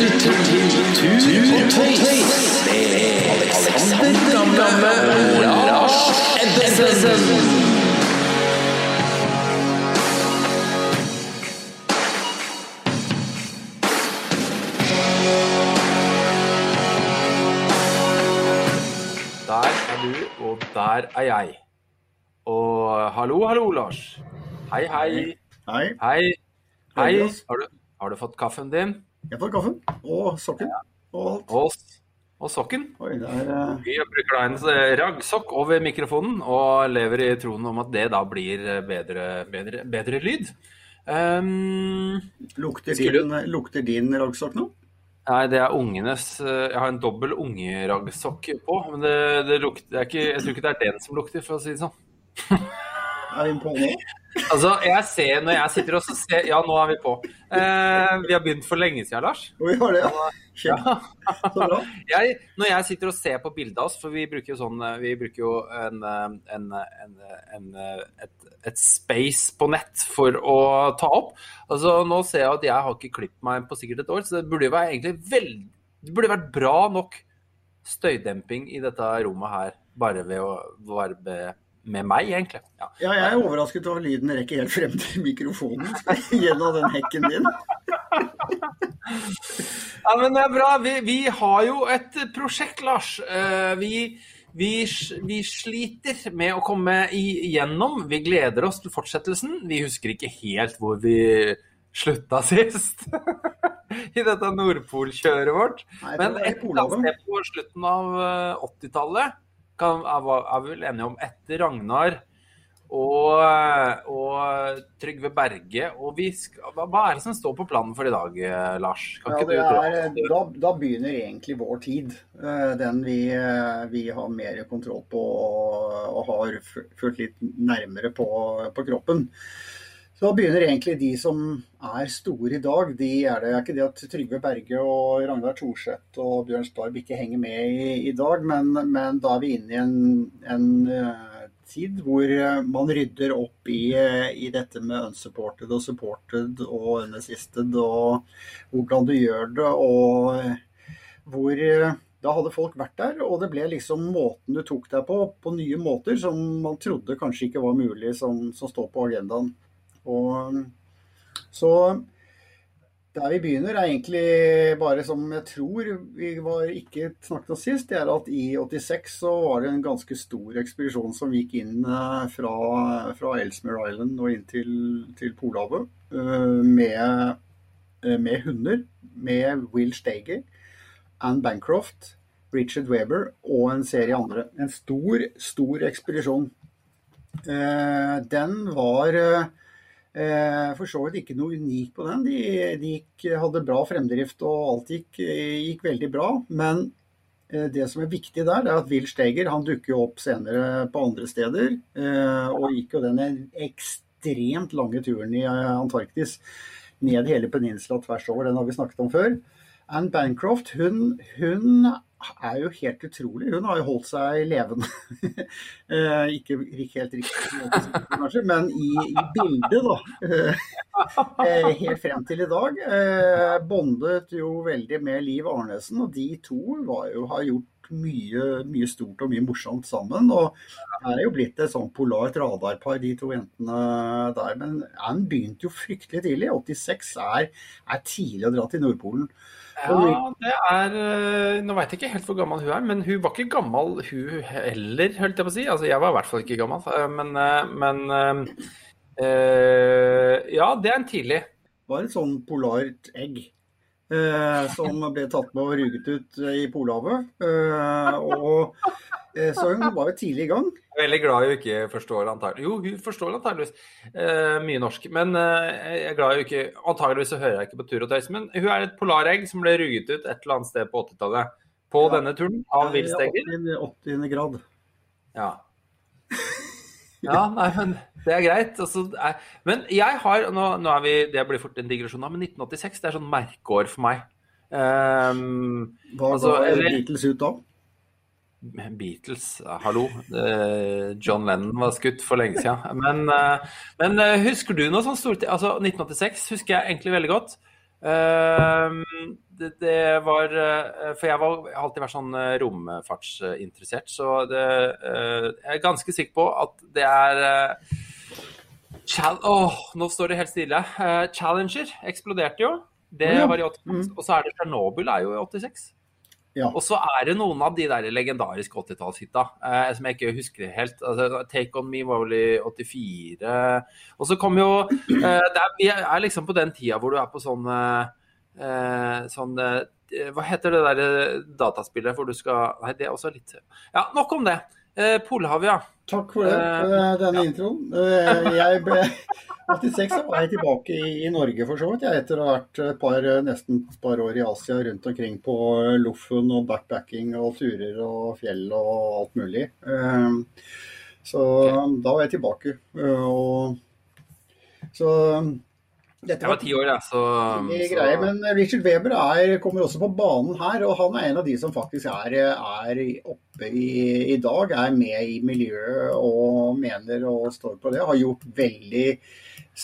lytter til Tut og Tøys med Alexander Gamme og Lars Ebbesen. Der er du, og der er jeg. Og hallo, hallo, Lars. Hei, hei. Hei, Hei. Hei. Har du, har du fått kaffen din? Jeg tar kaffen og sokken og alt. Og, og sokken? Oi, er eh, Vi bruker da en eh, raggsokk over mikrofonen og lever i troen om at det da blir eh, bedre, bedre, bedre lyd. Um, lukter, din, lukter din raggsokk nå? nei, det er ungenes Jeg har en dobbel ungeraggsokk på, men det, det lukter det er ikke, Jeg tror ikke det er den som lukter, for å si det sånn. Er vi på nå? Altså, jeg ser når jeg sitter og ser Ja, nå er vi på. Eh, vi har begynt for lenge siden, Lars. Vi har det, ja. ja. Jeg, når jeg sitter og ser på bildet av oss, for vi bruker jo sånn Vi bruker jo en, en, en, en, et, et space på nett for å ta opp. Altså, nå ser jeg at jeg har ikke klippet meg på sikkert et år, så det burde jo være egentlig veld, Det burde vært bra nok støydemping i dette rommet her, bare ved å være med, meg, egentlig. Ja. Ja, jeg er overrasket over lyden rekker helt frem til mikrofonen gjennom den hekken din. Ja, men det er bra. Vi, vi har jo et prosjekt, Lars. Eh, Vi, vi, vi sliter med å komme igjennom. Vi gleder oss til fortsettelsen. Vi husker ikke helt hvor vi slutta sist. I dette Nordpolkjøret vårt. Men et sted på slutten av eh, 80-tallet kan- er er vi vel enige om etter Ragnar og, og Trygve Berge. Og vi hva, er det som står på planen for i dag, Lars? Kan Ja, det er, da, da begynner egentlig vår tid. eh, Den vi, eh, vi har mer kontroll på og, og har fulgt litt nærmere på, på kroppen. Så da begynner egentlig de som er store i dag. De er det er ikke det at Trygve Berge og Ragnar Thorseth og Bjørn Starb ikke henger med i, i dag, men, men da er vi inne i en, en eh, tid hvor eh, man rydder opp i, eh, i dette med unsupported og supported og unassisted og hvordan du gjør det, og hvor da hadde folk vært der, og det ble liksom måten du tok deg på, på nye måter som man trodde kanskje ikke var mulig, som, som står på agendaen. Og, så der vi begynner er egentlig bare som jeg tror vi var ikke snakket om sist, det er at i 86 så var det en ganske stor ekspedisjon som gikk inn eh, fra, fra Elsmere Island og inn til, til Polhavet eh, med, eh, med hunder, med Will Stager, Anne Bancroft, Richard Weber og en serie andre. En stor, stor ekspedisjon. Den var For så vidt ikke noe unikt på den. De, de gikk, hadde bra fremdrift og alt gikk, gikk veldig bra. Men eh, det som er viktig der, det er at Will Steger han dukker jo opp senere på andre steder. eh, Og gikk jo den ekstremt lange turen i eh, Antarktis ned hele peninsula tvers over. Den har vi snakket om før. Anne Bancroft hun, hun er jo helt utrolig. Hun har jo holdt seg levende. Eh, ikke, ikke helt riktig, men i, i bildet, da. Eh, helt frem til i dag. Eh, bondet jo veldig med Liv Arnesen, og de to jo, har gjort mye, mye stort og mye morsomt sammen. Og det er jo blitt et sånn polart radarpar, de to jentene der. Men Anne begynte jo fryktelig tidlig. 86 er, er tidlig å dra til Nordpolen. Ja, det er øh, Nå veit jeg ikke helt hvor gammel hun er, men hun var ikke gammel hun heller, holdt jeg på å si. Altså, jeg var i hvert fall ikke gammel, øh, men, øh, men øh, Ja, det er en tidlig. Det var et sånn polart egg. øh, som ble tatt med og ruget ut i Polhavet. Øh, og, eh, så hun var jo tidlig i gang. Jeg er veldig glad hun ikke forstår antagelig Jo, hun forstår antageligvis eh, mye norsk, men eh, jeg er glad hun ikke Antageligvis så hører jeg ikke på tur og tøys, men hun er et polaregg som ble ruget ut et eller annet sted på 80-tallet. På Ja. denne turen av Will Steger. 80. 80. grad. Ja. Ja, nei, men det er greit. Altså, er, men jeg har nå, nå er vi, Det blir fort en digresjon, men 1986 det er sånn merkeår for meg. Um, Hva Altså, ga Beatles ut da? Beatles, hallo. Eh, John Lennon var skutt for lenge siden. Men, eh, men eh, husker du noe sånn stort Altså, 1986 husker jeg egentlig veldig godt. Det, det var For jeg, var, jeg har alltid vært sånn romfartsinteressert, så det, jeg er ganske sikker på at det er Chal Åh, nå står det helt stille. Challenger eksploderte jo. Det var i 86. Og så er det Tsjernobyl er jo i 86. Ja. Og så er det noen av de der legendariske 80-tallshita eh, som jeg ikke husker helt. Altså, Take On Me var vel i 84. Og så kom jo eh, det er, Vi er liksom på den tida hvor du er på sånn eh, sånn eh, Hva heter det der eh, dataspillet hvor du skal Nei, det er også litt Ja, nok om det. Eh, Polhavet, ja. Takk for det, denne ja. denne introen. Eh, Jeg ble 86 så var jeg tilbake i, Norge for så vidt, jeg, etter å ha vært et par, eh, nesten et par år i Asia rundt omkring på Loffen og backpacking og turer og fjell og alt mulig. Eh, Så da var jeg tilbake. eh, Og så dette var ti år, da, så, så men Richard Weber er, kommer også på banen her, og han er en av de som faktisk er, er oppe i, i dag. Er med i miljøet og mener og står på det. Har gjort veldig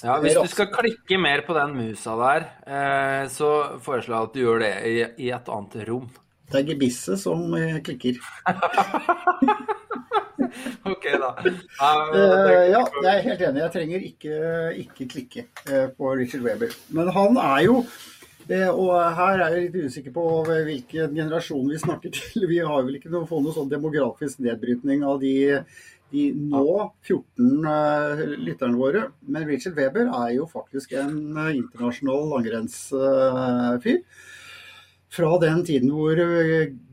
ja, Hvis du skal klikke mer på den musa der, eh, så foreslår jeg at du gjør det i, i et annet rom. Det er gebisset som eh, klikker. OK, da. Eh, ja, jeg er helt enig. Jeg trenger ikke, ikke klikke eh, på Richard Weber. Men han er jo eh, og her er jeg litt usikker på hvilken generasjon vi snakker til. Vi har vel ikke noe, fått noe sånn demografisk nedbrytning av de, de nå 14 eh, lytterne våre. Men Richard Weber er jo faktisk en internasjonal langrennsfyr. Fra den tiden hvor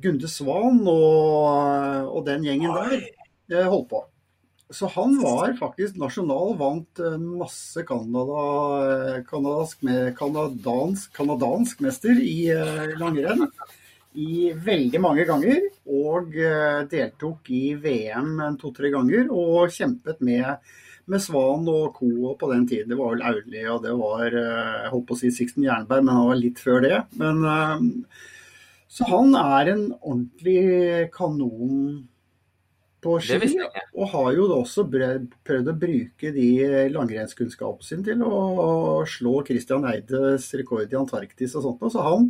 Gunde Svan og, og den gjengen der holdt på. Så han var faktisk nasjonal, vant masse Canada, kanadask, med, kanadansk, kanadansk mester i eh, langrenn i veldig mange ganger. Og eh, deltok i VM to-tre ganger og kjempet med, med Svan og co. på den tiden. Det var vel Auli og det var eh, jeg holdt på å si Sixten Jernberg, men han var litt før det. Men, eh, så han er en ordentlig kanon på ski. Og har jo også prøvd å bruke de langrennskunnskapene sine til å slå Christian Eides rekord i Antarktis og sånt. Så han,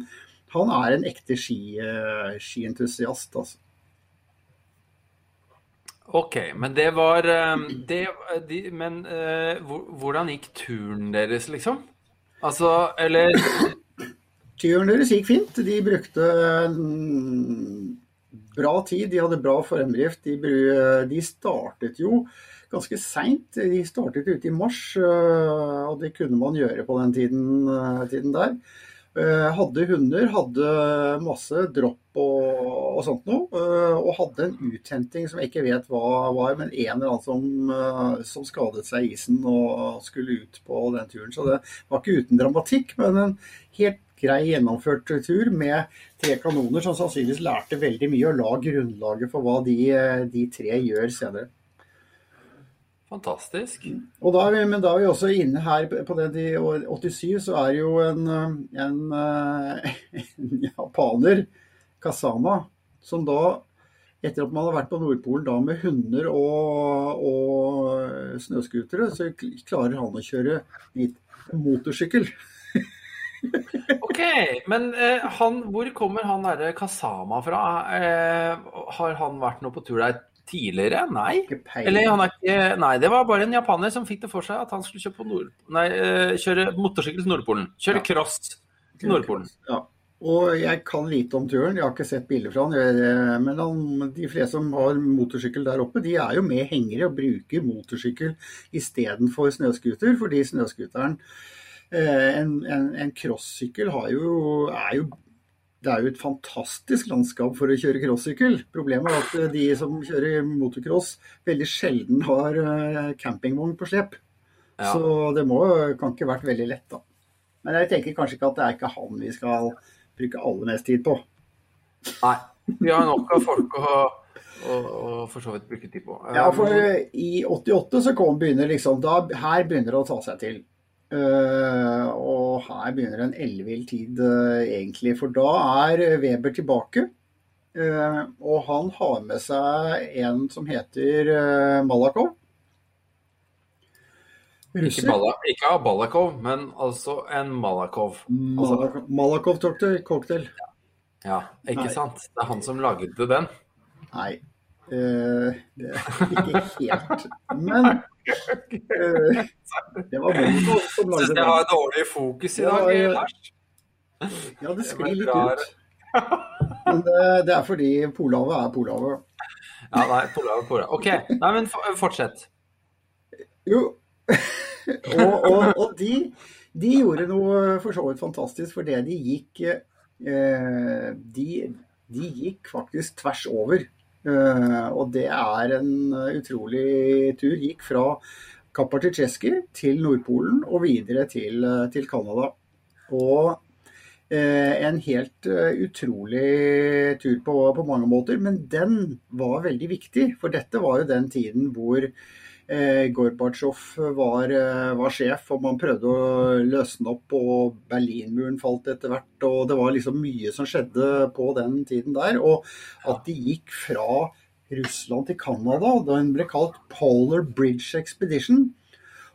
han er en ekte ski, eh, skientusiast, altså. OK, men det var eh, det, de, Men uh, hvordan gikk turen deres, liksom? Altså, eller Turen deres gikk fint. De brukte mm, bra tid, de hadde bra fremdrift. De, de startet jo ganske seint. De startet ute i mars, øh, og det kunne man gjøre på den tiden, øh, tiden der. Eh, Hadde hunder, hadde masse dropp og, og sånt noe. Og hadde en uthenting som jeg ikke vet hva var, men en eller annen som, som skadet seg i isen og skulle ut på den turen. Så det var ikke uten dramatikk, men en helt grei gjennomført tur med tre kanoner som sannsynligvis lærte veldig mye og la grunnlaget for hva de, de tre gjør senere. Fantastisk. Og da vi, men da er vi også inne her på det i 87, så er jo en, en, en japaner, Kasama, som da, etter at man har vært på Nordpolen da med hunder og, og snøscootere, så klarer han å kjøre dit motorsykkel. Men eh, han, hvor kommer han derre Kasama fra? Eh, har han vært noe på tur der tidligere? Nei. Eller han er ikke Nei, det var bare en japaner som fikk det for seg at han skulle Nord, nei, eh, kjøre motorsykkel til Nordpolen. Kjøre Ja. cross til Nordpolen. Ja. Og jeg kan lite om turen, jeg har ikke sett bilder fra han. jeg- Men han, de fleste som har motorsykkel der oppe, de er jo med hengere og bruker motorsykkel istedenfor snøscooter. Fordi snøscooteren, eh, en, en, en crossykkel, har jo, er jo det er jo et fantastisk landskap for å kjøre crossykkel. Problemet er at eh, de som kjører motocross, veldig sjelden har eh, campingvogn på slep. Ja. Så det må, kan ikke vært veldig lett, da. Men jeg tenker kanskje ikke at det er ikke han vi skal bruke aller mest tid på. Nei. Vi har nok av folk å, å, å for så vidt bruke tid på. Ja, for eh, i 88 så kom begynner liksom da, Her begynner det å ta seg til. Eh, og her begynner en ellevill tid, eh, egentlig. For da er Weber tilbake. eh, og han har med seg en som heter Malakov. Ikke, Russer? Ikke av Balakov, men altså en Malakov. Altså, Malak- Malakov cocktail. Ja. ja, ikke Nei. sant? Det er han som lagde den. Nei, Uh, det er ikke helt. Men det var Molotov som lagde jeg har dårlig fokus i dag, ja. Lars. Ja, det sklir litt ut. Men det, det er fordi Polhavet er Polhavet. Ja, nei, Polhavet, Polhavet. OK, nei, men fortsett. Jo. og og, og de, de gjorde noe for så vidt fantastisk, for det de gikk eh, de, de gikk faktisk tvers over. Eh, og det er en utrolig tur. Gikk fra Kapaticheski til Nordpolen og videre til, eh, til Canada. Og eh, en helt eh, utrolig tur på, på mange måter, men den var veldig viktig. For dette var jo den tiden hvor eh, Gorbatsjov var, eh, var sjef, og man prøvde å løsne opp, og Berlinmuren falt etter hvert. Og det var liksom mye som skjedde på den tiden der. Og at de gikk fra Russland til Canada, den ble kalt Polar Bridge Expedition.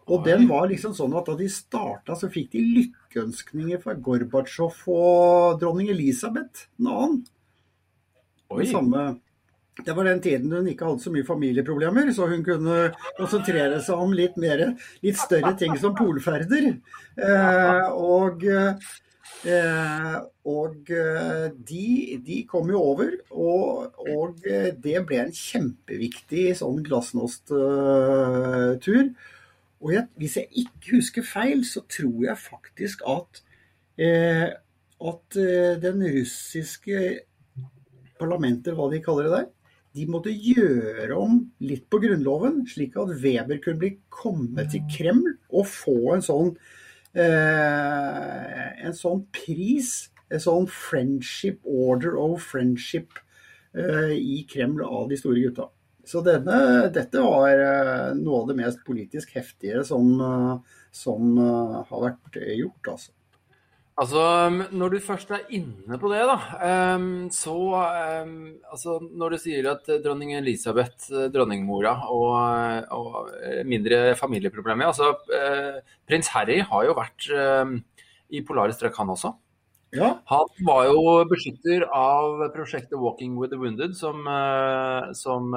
Og den var liksom sånn at da de starta, så fikk de lykkeønskninger fra Gorbatsjov og dronning Elisabeth, en annen. Oi. Det samme det var den tiden hun ikke hadde så mye familieproblemer, så hun kunne konsentrere seg om litt mer, litt større ting som polferder. Eh, og eh, og eh, de, de kom jo over, og, og eh, det ble en kjempeviktig sånn glasnost-tur. Og jeg, hvis jeg ikke husker feil, så tror jeg faktisk at, eh, at eh, den russiske parlamentet, hva de kaller det der, de måtte gjøre om litt på grunnloven, slik at Weber kunne bli kommet til Kreml og få en sånn, eh, en sånn pris, en sånn friendship, order of friendship eh, i Kreml av de store gutta. Så denne, dette var eh, noe av det mest politisk heftige som, eh, som eh, har vært gjort, altså. Altså, når du først er inne på det, da, ehm, så ehm, Altså, når du sier at eh, dronning Elisabeth, eh, dronningmora, og, og eh, mindre familieproblemer Altså, prins Harry har jo vært i polare strøk, han også. Ja, Han var jo beskytter av prosjektet 'Walking with the Wounded', som, som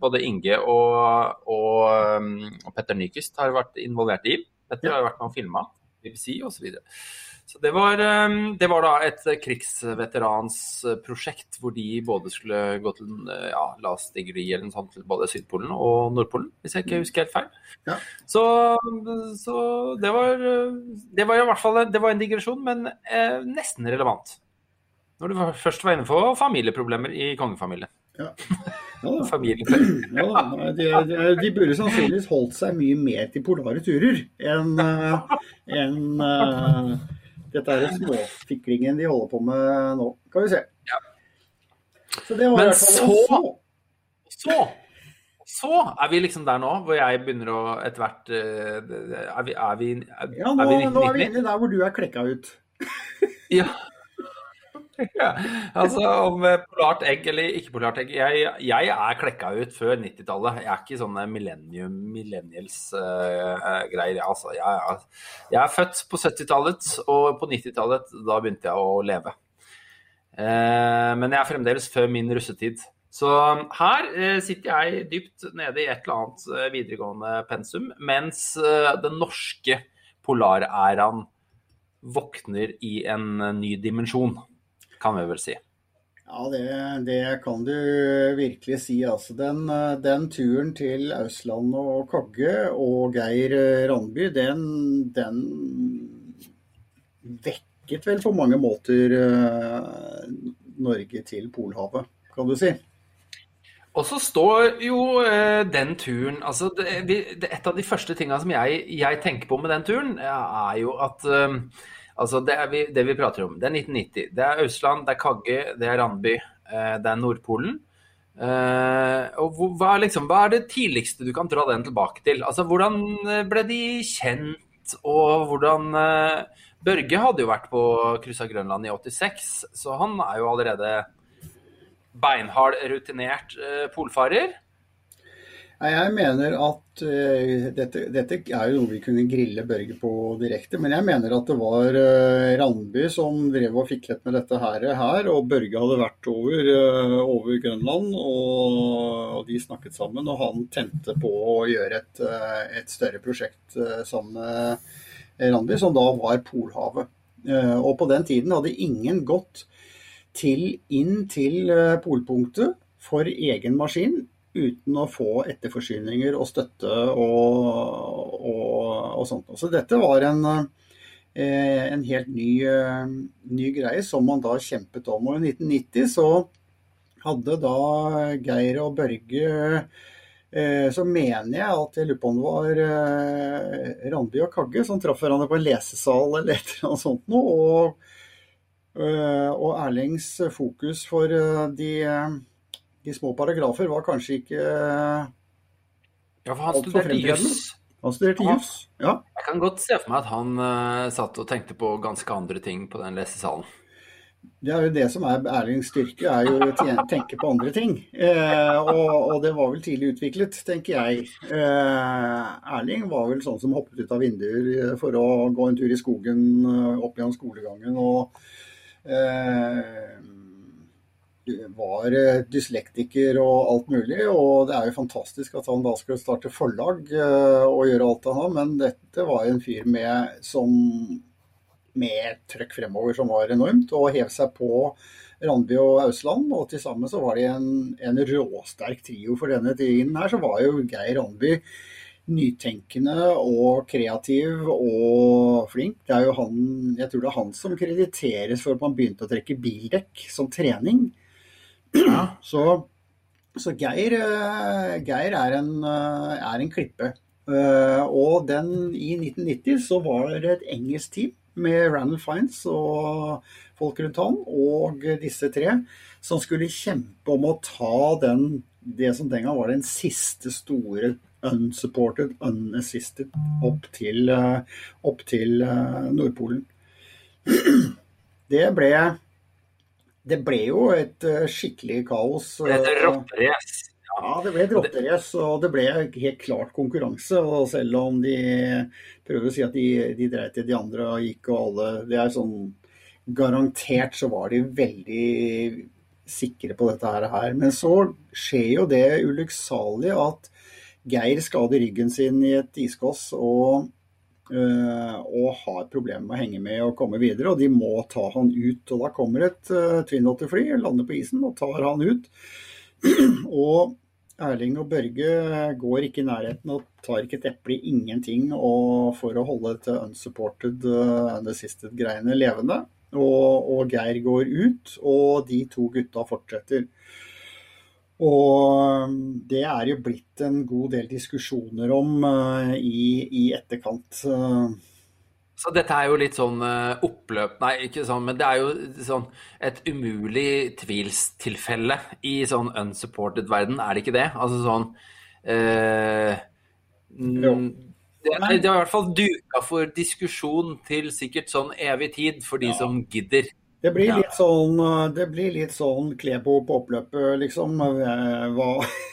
både Inge og, og, og Petter Nyquist har vært involvert i. Petter har vært med og filma, BBC osv. Så, videre. Så det var, eh, det var da et krigsveteransprosjekt hvor de både skulle gå til eh, ja, last degree eller noe sånt til både Sydpolen og Nordpolen, hvis jeg ikke husker helt feil. Ja. Så, så det var Det var i hvert fall det var en digresjon, men eh, nesten relevant. Når du først var inne på familieproblemer i kongefamilien. ja. ja da. Ja, da, de, de, de burde sannsynligvis holdt seg mye mer til polare turer enn en, eh, dette er småfiklingen de holder på med nå. kan vi se. Ja. Så det var Men i hvert fall så- så- Så er vi liksom der nå, hvor jeg begynner å etter hvert eh, Er vi, er vi, er, Ja, nå, er vi nå er vi inne der hvor du er klekka ut. Ja. ja. Altså om eh, polart egg eller ikke polart egg. Jeg, jeg er klekka ut før 90-tallet. Jeg er ikke sånne millennium, millennials-greier. altså, jeg, er- jeg er født på 70-tallet, og på 90-tallet da begynte jeg å leve. Uh, men jeg er fremdeles før min russetid. Så her uh, sitter jeg dypt nede i et eller annet eh, videregående pensum, mens eh, den norske polaræraen våkner i en eh, ny dimensjon, kan vi vel si. Ja, det, det kan du virkelig si. Altså, den, eh, den turen til Auslandet og Kogge og Geir eh, Randby, den, den vekket vel på mange måter eh, Norge til Polhavet, kan du si. Og så står jo eh, den turen altså det, det, Et av de første tingene som jeg, jeg tenker på med den turen, er jo at eh, altså det, vi, det vi prater om, det er 1990. Det er Austland, det er Kagge, det er Randby, eh, det er Nordpolen. Eh, og hva, liksom, hva er det tidligste du kan dra den tilbake til? Altså, Hvordan eh, ble de kjent, og hvordan Børge hadde jo vært på kryss av Grønland i 86, så han er jo allerede beinhard, rutinert polfarer. Jeg mener at eh, dette, dette er jo noe vi kunne grille Børge på direkte, men jeg mener at det var eh, Randby som drev og fiklet med dette her, her og Børge hadde vært over, eh, over Grønland, og, og de snakket sammen. Og han tente på å gjøre et, et større prosjekt sammen med Randby, som da var Polhavet. Og på den tiden hadde ingen gått til, inn til polpunktet for egen maskin uten å få etterforsyninger og støtte og, og, og sånt. Så dette var en, eh, en helt ny, eh, ny greie som man da kjempet om. Og i 1990 så hadde da Geir og Børge eh, så mener jeg at jeg lurer på om det var Randby og Kagge som traff hverandre på en lesesal eller et eller annet sånt noe. Og, og Erlings fokus for de, de små paragrafer var kanskje ikke eh, Ja, for han Alt for studerte juss. Han studerte Ja. juss. Ja. Jeg kan godt se for meg at han uh, satt og tenkte på ganske andre ting på den lesesalen. Det er jo det som er Erlings styrke, er jo å tenke på andre ting. Eh, og, og det var vel tidlig utviklet, tenker jeg. Eh, Erling var vel sånn som hoppet ut av vinduer eh, for å gå en tur i skogen opp gjennom skolegangen. Og eh, var eh, dyslektiker og alt mulig. Og det er jo fantastisk at han da skulle starte forlag eh, og gjøre alt han har, men dette var en fyr med med trøkk fremover som var enormt, og hev seg på Randby og Ausland. Og til sammen så var de en, en råsterk trio for denne tiden her. Så var jo Geir Randby nytenkende og kreativ og flink. Det er jo han, jeg tror det er han som krediteres for at man begynte å trekke bildekk som trening. Så, så Geir, eh, Geir er, en, eh, er en klippe. Eh, Og den, i 1990 så var det et engelsk team med Randall Fiends og folk rundt han, og disse tre, som skulle kjempe om å ta den, det som den gang var den siste store unsupported, unassisted, opp til, opp til Nordpolen. Det ble, det ble jo et eh, skikkelig kaos. Det heter eh, rotterace. ja, det ble et rotterace, og det ble helt klart konkurranse. Og selv om de prøver å si at de, de dreit til de andre og gikk og alle Det er sånn Garantert så var de veldig sikre på dette her. Men så skjer jo det ulykksalige at Geir skader ryggen sin i et iskås og, og har problemer med å henge med og komme videre. Og de må ta han ut. Og da kommer et uh, Twin Otter-fly, lander på isen og tar han ut. og Erling og Børge går ikke i nærheten og tar ikke et eple ingenting for å holde dette unsupported, uh, unassisted greiene levende. Og, og Geir går ut, og de to gutta fortsetter. Og um, det er jo blitt en god del diskusjoner om uh, i, i etterkant. Uh, Så dette er jo litt sånn eh, oppløp Nei, ikke sånn, men det er jo sånn et umulig tvilstilfelle i sånn unsupported verden, er det ikke det? Altså sånn eh, det, det er i hvert fall duka for diskusjon til sikkert sånn evig tid for de Ja. som gidder. Det blir litt sånn, det blir litt sånn Klebo på oppløpet, liksom. Uh, Hva,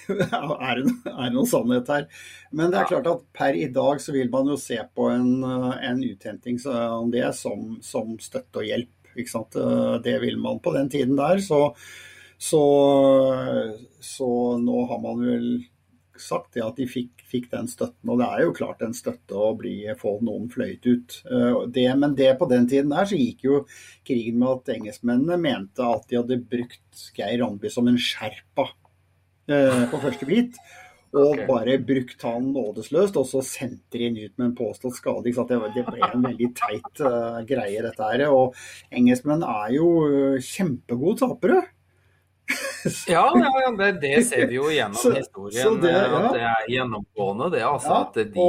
er, det, det noen sannhet her? Men det er klart at per i dag så vil man jo se på en, uh, en uthenting så- om det som, som støtte og hjelp. Ikke sant? Det vil man på den tiden der. Så, så, så nå har man vel sagt det at de fikk, fikk den støtten. Og det er jo klart en støtte å bli, få noen fløyet ut. Uh, Det, men det på den tiden der så gikk jo krigen med at engelskmennene mente at de hadde brukt Geir Randby som en sherpa eh, på første bit. Og okay. bare brukt han nådesløst, og så sendte de han ut med en påstått skade. så? Det, det ble en veldig teit uh, greie, dette her. Og engelskmenn er jo eh, kjempegode tapere. Ja, ja, det, det ser vi jo gjennom Så- historien. så det- eh, ja. At det er gjennomgående, det. Altså Ja, at de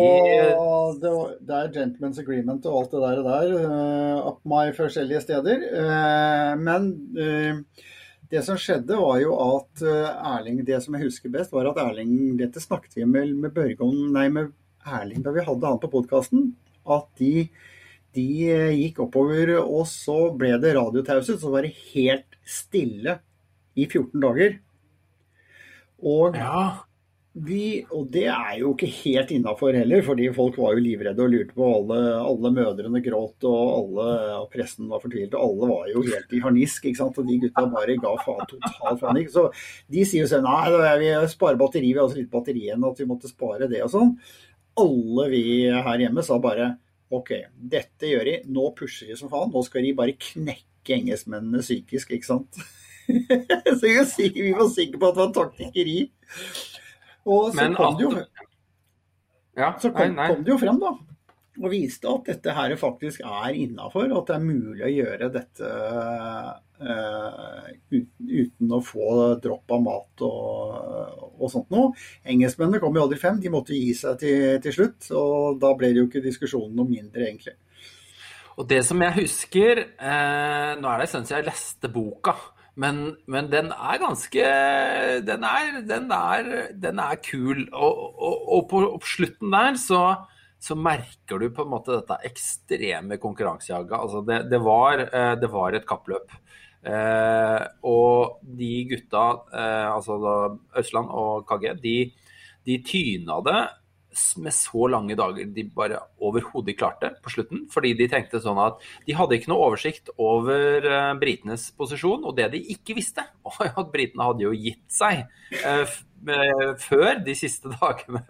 og det, det er gentlemen's agreement og alt det der, der uh, up my forskjellige steder. Uh, men uh, det som skjedde, var jo at Erling Det som jeg husker best, var at Erling Dette snakket vi med, med Børge om Nei, med Erling da vi hadde han på podkasten. At de, de gikk oppover, og så ble det radiotauset. Så var det helt stille i 14 dager. Og Ja. Vi, og det er jo ikke helt innafor heller, fordi folk var jo livredde og lurte på alle, alle mødrene gråt og alle og pressen var fortvilet. Og alle var jo helt i harnisk, ikke sant? og de gutta bare ga faen totalt faen. Ikke? Så de sier jo sånn nei, vi sparer batteri, vi har også litt batteri igjen, at vi måtte spare det og sånn. Alle vi her hjemme sa bare OK, dette gjør de, nå pusher de som faen, nå skal de bare knekke engelskmennene psykisk, ikke sant. Så vi var sikre på at det var taktikkeri. Og så Men kom det jo, Ja, så kom, nei, nei. kom det jo frem, da. Og viste at dette her faktisk er innafor, at det er mulig å gjøre dette uh, uten, uten å få dropp av mat og, og sånt noe. Engelskmennene kom jo aldri frem, de måtte gi seg til, til slutt. Og da ble det jo ikke diskusjonen noe mindre, egentlig. Og det som jeg husker eh, Nå er det en stund siden jeg leste boka, men, men den er ganske Den er, den er, den er kul. Og, og, og på, slutten der så, så merker du på en måte dette ekstreme konkurransejaget. Altså det, det, var, eh, det var et kappløp. Eh, og de gutta, eh, altså Østland og KG, de, de tyna det med så lange dager de bare overhodet klarte på slutten. Fordi de tenkte sånn at de hadde ikke noe oversikt over eh, britenes posisjon. Og det de ikke visste, var at britene hadde jo gitt seg eh, eh, før de siste dagene.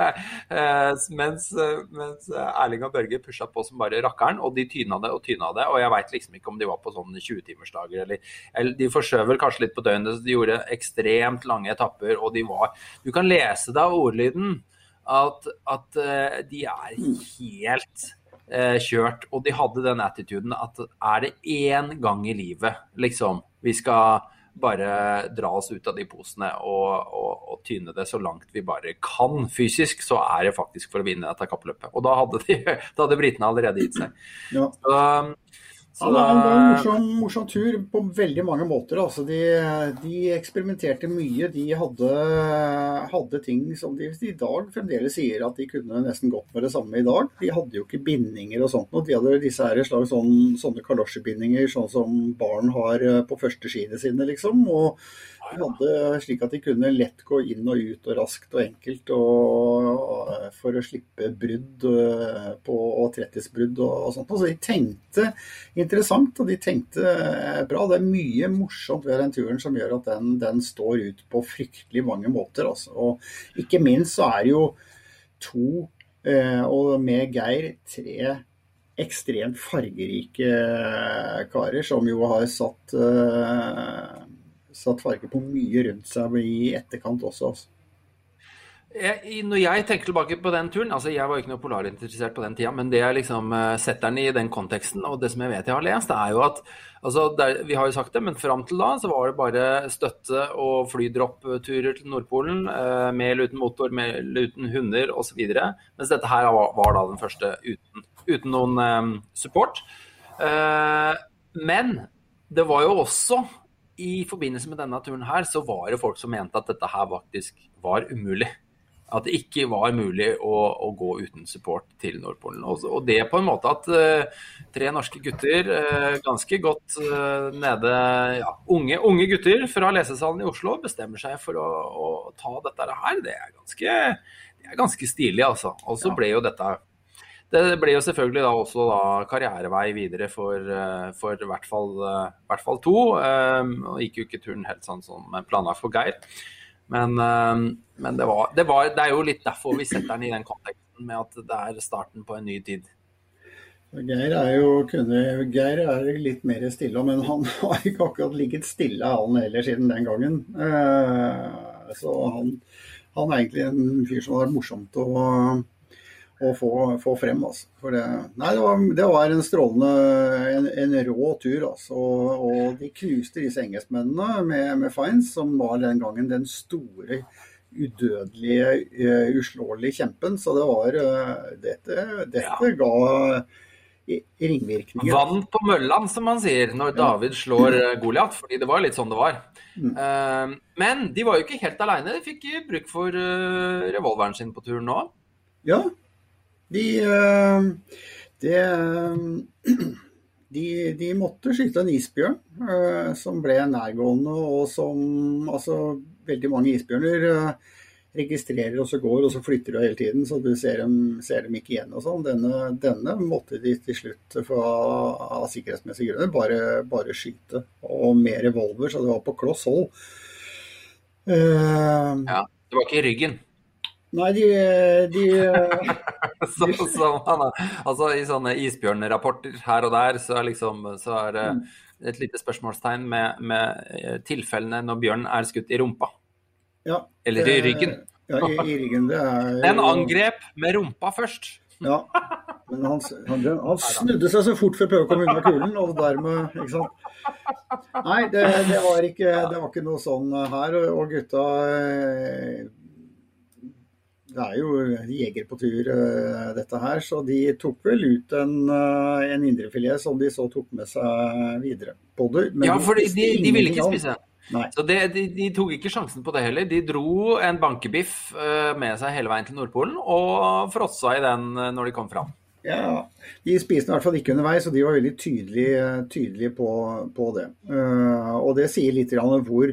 Mens, mens Erling og Børge pusha på som bare rakkeren, og de tyna det og tyna det. Og jeg veit liksom ikke om de var på sånn 20-timersdager eller, eller De forskjøv vel kanskje litt på døgnet, så de gjorde ekstremt lange etapper, og de var Du kan lese det av ordlyden at, at eh, de er helt eh, kjørt. Og de hadde den attituden at er det én gang i livet liksom vi skal bare dra oss ut av de posene og, og, og tyne det så langt vi bare kan fysisk, så er det faktisk for å vinne dette kappløpet. Og da hadde, de, da hadde britene allerede gitt seg. Ja. Så, så Ja, det var en morsom, morsom tur på veldig mange måter. Altså, de, de eksperimenterte mye. De hadde, hadde ting som de i dag fremdeles sier at de kunne nesten gått med det samme i dag. De hadde jo ikke bindinger og sånt noe. De hadde disse her slags sånn, sånne kalosjebindinger sånn som barn har eh, på første skiene sine, liksom. Og de hadde slik at de kunne lett gå inn og ut og raskt og enkelt og, for å slippe brudd eh, på, og tretthetsbrudd og, og sånt. Så de tenkte interessant, og de tenkte eh, bra. Det er mye morsomt ved den turen som gjør at den, den står ut på fryktelig mange måter. Altså. Og ikke minst så er det jo to, eh, og med Geir, tre ekstremt fargerike karer som jo har satt, eh, satt farge på mye rundt seg i etterkant også. Altså. Jeg, når jeg tenker tilbake på den turen, altså jeg var ikke noe polarinteressert på den tida, men det jeg liksom eh, setter den i den konteksten, og det som jeg vet jeg har lest, det er jo at altså der, Vi har jo sagt det, men fram til da så var det bare støtte og flydroppturer til Nordpolen, eh, med eller uten motor, med eller uten hunder osv. Mens dette her var, var da den første uten, uten noen eh, support. Eh, men det var jo også i forbindelse med denne turen her, så var det folk som mente at dette her faktisk var umulig. At det ikke var mulig å, å gå uten support til Nordpolen. Og, og det på en måte at uh, tre norske gutter, uh, ganske godt uh, nede ja, unge, unge gutter fra lesesalen i Oslo, bestemmer seg for å, å ta dette her, det er ganske, det er ganske stilig, altså. Og så ble jo dette det blir jo selvfølgelig da også da karrierevei videre for, eh, for i hvert eh, hvert fall to. eh, Og gikk jo ikke turen helt sånn som planlagt for Geir. Men, eh, men det, var, det, var, det er jo litt derfor vi setter den i den konteksten med at det er starten på en ny tid. Geir er jo kunne, Geir er litt mer stille, men han har ikke akkurat ligget stille han heller siden den gangen. Eh, så han, han er egentlig en fyr som har vært morsomt å, å få, få frem. Altså. For det, nei, det, var, det var en strålende, en, en rå tur. Altså. Og de knuste disse engelskmennene med, med Fines, som var den gangen den store udødelige, uh, uslåelige kjempen. Så det var uh, Dette, dette Ja. ga ringvirkninger. Vann på møllan, som man sier, når David slår eh, Goliat. Fordi det var litt sånn det var. Mm. Uh, men de var jo ikke helt aleine. De fikk bruk for eh, revolveren sin på turen nå. Ja, de, de, eh, de, de måtte skyte en isbjørn eh, som ble nærgående, og som altså veldig mange isbjørner eh, registrerer og så går, og så flytter du hele tiden, så du ser dem, ser dem ikke igjen og sånn. Denne, denne, måtte de til slutt for, av sikkerhetsmessige grunner bare, bare, skyte. Og med revolver, så det var på kloss hold. Uh, ja, det var ikke i ryggen? Nei, de, de, så, så, altså, I sånne isbjørnrapporter her og der, så er, liksom, så er det mm. et lite spørsmålstegn med, med tilfellene når bjørnen er skutt i rumpa. Ja, Eller i ryggen. Ja, i, i ryggen. Det er Den angrep med rumpa først. Ja, men han, han, han, snudde seg så fort for å prøve å komme unna kulen, og dermed Ikke sant. Nei, det, det, var, ikke, det var, ikke, noe sånn her. Og gutta eh, Det er jo jeger på tur, eh, dette her, så de tok vel ut en, eh, en indrefilet som de så tok med seg videre. Både, ja, for de, de, de ville ikke spise. Nei. Så det, de, de, tok ikke sjansen på det heller. De dro en bankebiff uh, med seg hele veien til Nordpolen og frossa i den når de kom fram. Ja, De spiste i hvert fall ikke underveis, og de var veldig tydelige, tydelige på, på, det. Og det sier litt om hvor,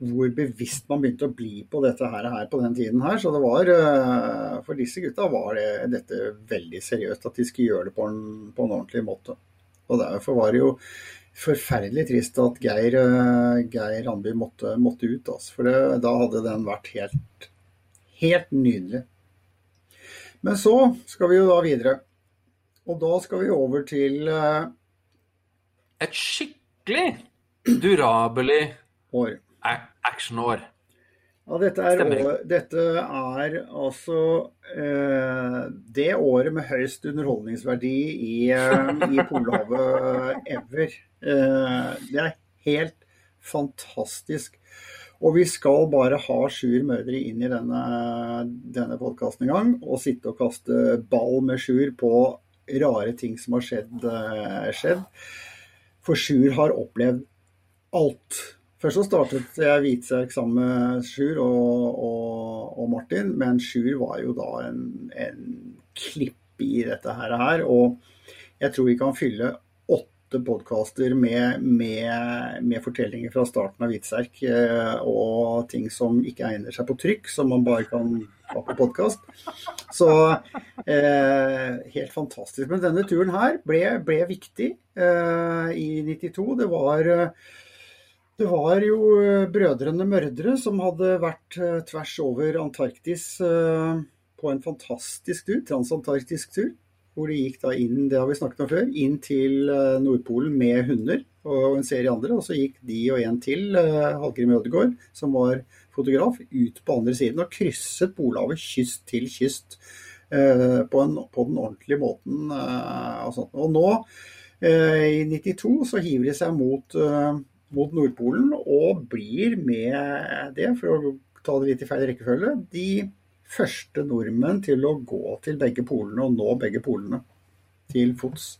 hvor, bevisst man begynte å bli på dette her, her på den tiden her. Så det var, for disse gutta var det, dette veldig seriøst, at de skulle gjøre det på en, på en ordentlig måte. Og derfor var det jo forferdelig trist at Geir, eh, Geir Randby måtte, måtte, ut. Altså, for det, da hadde den vært helt, helt nydelig. Men så skal vi jo da videre. Og da skal vi over til uh, Et skikkelig durabelig år. Actionår. Ja, dette er, år, dette er altså eh, det året med høyest underholdningsverdi i, eh, i Polhavet ever. Eh, det er helt fantastisk. Og vi skal bare ha Sjur mødre inn i denne, denne podkasten en gang, og sitte og kaste ball med Sjur på rare ting som har skjedd. Eh, skjedd. For Sjur har opplevd alt Først så startet jeg Hvitserk sammen med Sjur og, og, og, Martin, men Sjur var jo da en, en klipp i dette her. Og jeg tror vi kan fylle åtte podkaster med, med, med, fortellinger fra starten av Hvitserk eh, og ting som ikke egner seg på trykk, som man bare kan ha på podkast. Så eh, helt fantastisk. Men denne turen her ble, ble viktig eh, i 92. Det var eh, det var jo eh, brødrene Mørdre som hadde vært eh, tvers over Antarktis eh, på en fantastisk tur, transantarktisk tur. Hvor de gikk da inn det har vi snakket om før, inn til Nordpolen med hunder og en serie andre. Og så gikk de og en til, Hallgrim Ødegaard, som var fotograf, ut på andre siden og krysset Polhavet kyst til kyst på, en, på den ordentlige måten. Og, og nå, i 92, så hiver de seg mot mot Nordpolen, og blir med det, for å ta det litt i feil rekkefølge, de første nordmenn til å gå til begge polene og nå begge polene til fots.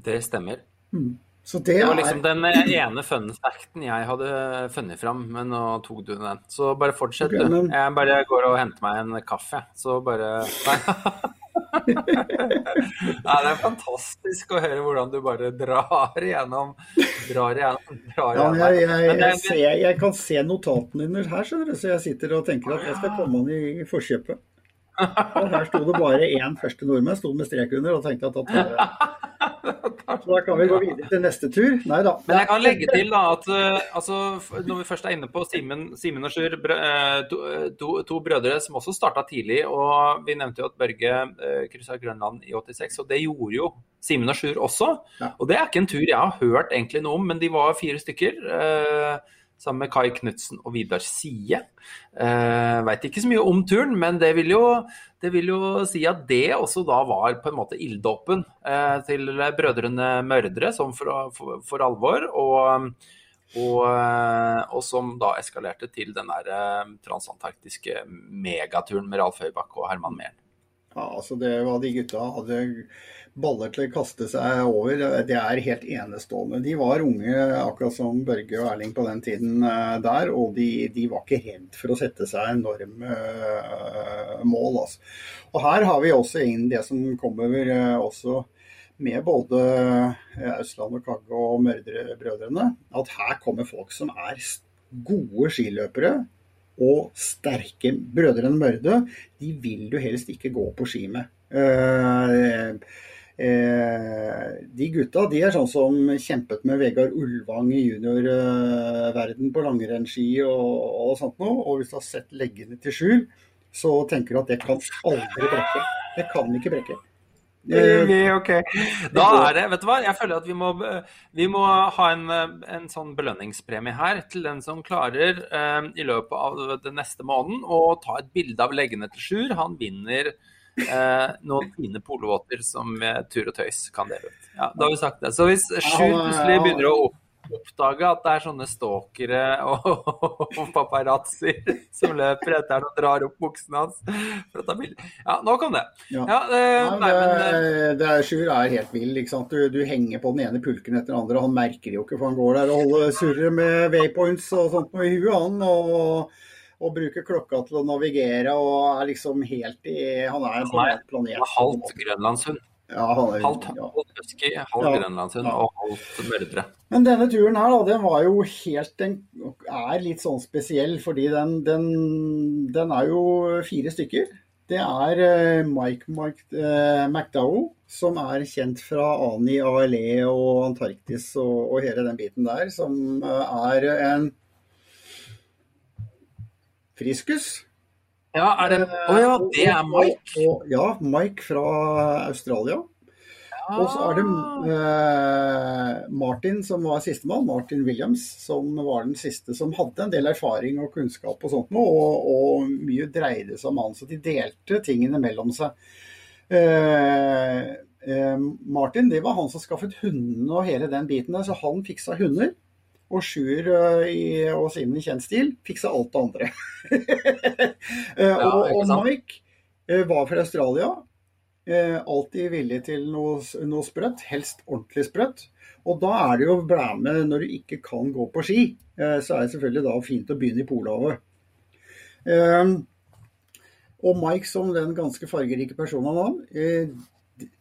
Det stemmer. Mm. Det, det, var liksom den ene fun facten jeg hadde funnet fram, men nå tok du den. Så bare fortsett, okay, men... du. Jeg bare går og henter meg en kaffe, så bare Nei. Nei, det er fantastisk å høre hvordan du bare drar igjennom. Drar igjennom, drar igjennom. Ja, jeg, jeg, jeg, ser, jeg, kan se notatene dine her, skjønner du, så jeg sitter og tenker at jeg skal komme an i forkjøpet. Og her sto det bare én første nordmenn, sto med strek under, og tenkte at da så da kan vi gå videre til neste tur. Nei da. Men jeg kan legge til da at uh, altså, når vi først er inne på Simen, Simen og Sjur, uh, to, to, to, brødre som også starta tidlig. og Vi nevnte jo at Børge uh, kryssa Grønland i 86, og det gjorde jo Simen og Sjur også. Ja. Og det er ikke en tur jeg har hørt egentlig noe om, men de var fire stykker. Uh, sammen med Kai Knutsen og Vidar Sie. Eh, Veit ikke så mye om turen, men det vil, jo, det vil, jo, si at det også da var på en måte ilddåpen eh, til brødrene Mørdre, som for, for, for alvor. Og, og, eh, og, som da eskalerte til den der transantarktiske megaturen med Ralf Høybakk og Herman Mehl. Ja, altså det var de gutta hadde baller til å kaste seg over. Det er helt enestående. De var unge, akkurat som Børge og Erling på den tiden eh, der, og de, de var ikke redd for å sette seg enorme uh, mål. Altså. Og her har vi også inn det som kommer uh, også med både Østland og Kagge og Mørdrebrødrene, at her kommer folk som er gode skiløpere og sterke brødrene Mørde, de vil du helst ikke gå på ski med. Eh, eh, de gutta de er sånn som kjempet med Vegard Ulvang i juniorverden på langrennsski og, og sånt noe. Og hvis du har sett leggene til Skjul, så tenker du at det kan aldri brekke. Det kan ikke brekke. Eh, ok. Da er det Vet du hva, jeg føler at vi må, vi må ha en, en, sånn belønningspremie her til den som klarer eh, i løpet av den neste måneden å ta et bilde av leggene til Sjur. Han vinner eh, noen fine polovåter som Tur og Tøys kan dele ut. Ja, da har vi sagt det. Så hvis Sjur plutselig begynner å oppdage at det er sånne stalkere og, og paparazzoer som løper etter ham og drar opp buksene hans for å ta bilde. Ja, nå kom det. Ja. Ja, eh, nei, det, men, eh, det er, Sjur er helt vill. ikke sant? Du, du, henger på den ene pulken etter den andre. Han merker jo ikke, for han går der og holder surrer med waypoints og sånt noe i huet, han. og og bruker klokka til å navigere og er liksom helt i Han er en planet. Halvt grønlandshund. Ja, han er, halvt ja. husky, halvt ja, grønlandshund ja. og halvt mørdre. Men denne turen her, da, den var jo helt Den er litt sånn spesiell, fordi den, den, den er jo fire stykker. Det er uh, Mike, Mike uh, McDowell, som er kjent fra Ani, ALE og Antarktis og, og hele den biten der, som uh, er en friskus. Ja, er det Å oh, ja, det er Mike? Og, og, ja, Mike fra Australia. Ja. Og så er det eh, Martin som var sistemann, Martin Williams, som var den siste som hadde en del erfaring og kunnskap og sånt noe, og, og mye dreide seg om han. Så de delte tingene mellom seg. Eh, eh, Martin det var han som skaffet hundene og hele den biten der, så han fiksa hunder. Og Sjur og Simen i kjent stil fiksa alt det andre. ja, og, og, Mike uh, var fra Australia. alltid villig til noe, noe sprøtt, helst ordentlig sprøtt. Og da er det jo å bli med når du ikke kan gå på ski. så er det selvfølgelig da fint å begynne i Polhavet. og Mike som den ganske fargerike personen han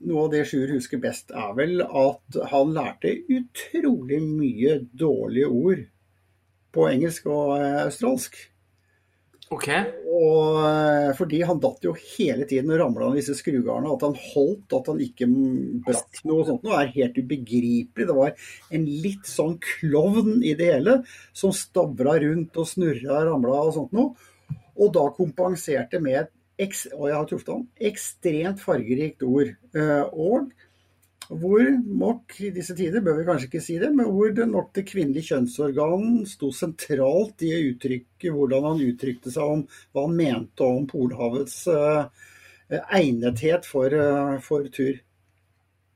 noe av det Sjur husker best, er vel at han lærte utrolig mye dårlige ord på engelsk og eh, australsk. Ok. Og eh, fordi han datt jo hele tiden og ramla av disse skrugarnene. At han holdt, at han ikke brakk noe sånt noe, er helt ubegripelig. Det var en litt sånn klovn i det hele, som stavra rundt og snurra og ramla og sånt noe. Og da kompenserte med et og jeg har truffet ham, ekstremt fargerikt ord. Eh, og hvor nok i disse tider, bør vi kanskje ikke si det, men hvor det nok det kvinnelige kjønnsorgan sto sentralt i å uttrykke hvordan han uttrykte seg om hva han mente om Polhavets uh, egnethet for, uh, for tur.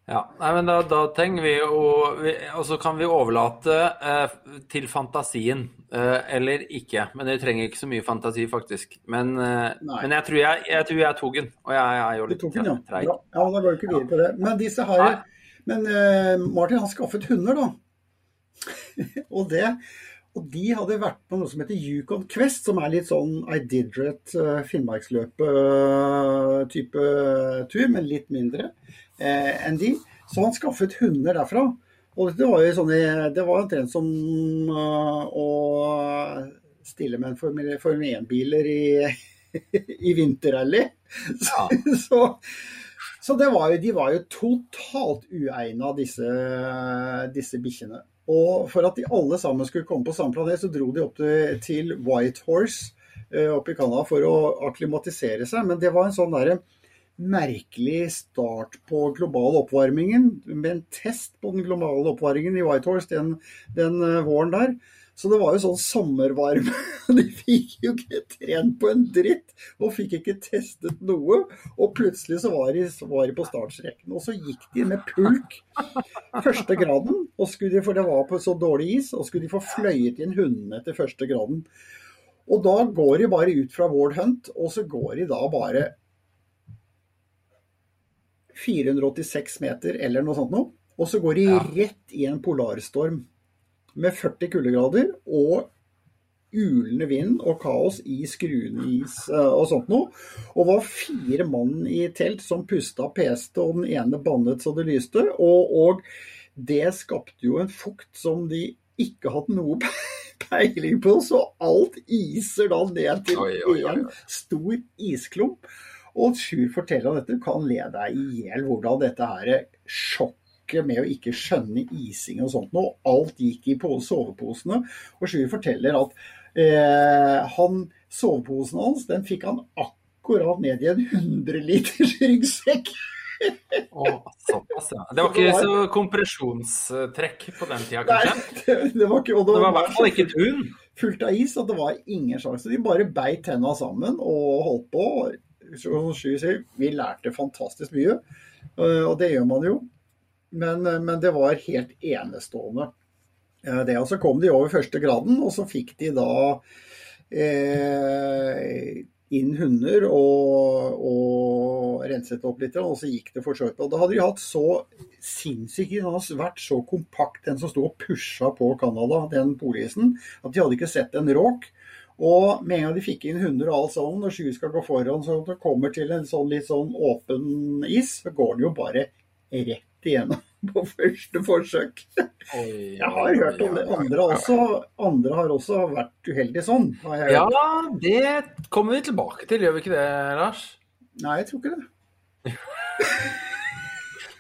Ja, nei, men da, da trenger vi å Og så kan vi overlate eh, til fantasien. Eh, eller ikke. Men vi trenger ikke så mye fantasi, faktisk. Men, eh, men jeg, tror jeg, jeg, tror jeg, tok den. Og jeg, jeg er jo litt den, ja. treig. Ja, ja, da går vi ikke videre på det. Men disse her. Men eh, Martin har skaffet hunder, da. og det og de hadde vært på noe som heter Yukon Quest, som er litt sånn I did it uh, Finnmarksløpet-type tur, men litt mindre eh, enn de. Så han skaffet hunder derfra. Og det var jo sånn, det var omtrent som uh, å stille med en Formel 1-biler i, i vinterrally. Så, så, det var jo, de var jo totalt uegna, disse, disse bikkjene. Og for at de alle sammen skulle komme på samme planet, så dro de opp til, til Whitehorse uh, oppe i Canada for å akklimatisere seg. Men det var en sånn derre merkelig start på global oppvarmingen, med en test på den globale oppvarmingen i Whitehorse den, den uh, våren der. Så det var jo sånn sommervarme. De fikk jo ikke trent på en dritt, og fikk ikke testet noe. Og plutselig så var de, så var de på startstreken. Og så gikk de med pulk første graden, de, for det var på så dårlig is, og skulle de få fløyet inn hundene etter første graden. Og da går de bare ut fra Ward Hunt, og så går de da bare 486 meter eller noe sånt noe. Og så går de ja. rett i en polarstorm med 40 kuldegrader og ulende vind og kaos i skruende is eh, og sånt noe. Og var fire mann i telt som pusta, peste, og den ene bannet så det lyste. Og, og det skapte jo en fukt som de ikke hadde noe peiling på, så alt iser da ned til en stor isklump. Og Sjur forteller om dette, du kan le deg i hjel hvordan dette her sjokket med å ikke skjønne ising og sånt nå. Alt gikk i soveposene. Og Sjur forteller at eh, han, soveposen hans den fikk han akkurat ned i en 100 liters ryggsekk. Å, såpass, ja. Det var ikke så kompresjonstrekk på den tida, Nei, kanskje? det, det var ikke, og Det var i hvert fall ikke tun. fullt av is og det var ingen sjanse. De bare beit tenna sammen og holdt på. Vi lærte fantastisk mye, eh, og det gjør man jo. Men, eh, men det var helt enestående. Eh, Det, og Så kom de over første graden, og så fikk de da eh, inn hunder og, og renset opp litt, og så gikk det for så da hadde de hatt så sinnssykt Den hadde vært så kompakt, den som sto og pusha på Canada, den polisen, at de hadde ikke sett en råk. Og med en gang de fikk inn hunder og alt sånn, når Sju skal gå foran, så det kommer til en sånn litt sånn åpen is, så går den jo bare rett igjennom på første forsøk. Jeg har hørt om det. Andre, også, andre har også vært uheldige sånn. Ja, det kommer vi tilbake til, gjør vi ikke det, Lars? Nei, jeg tror ikke det.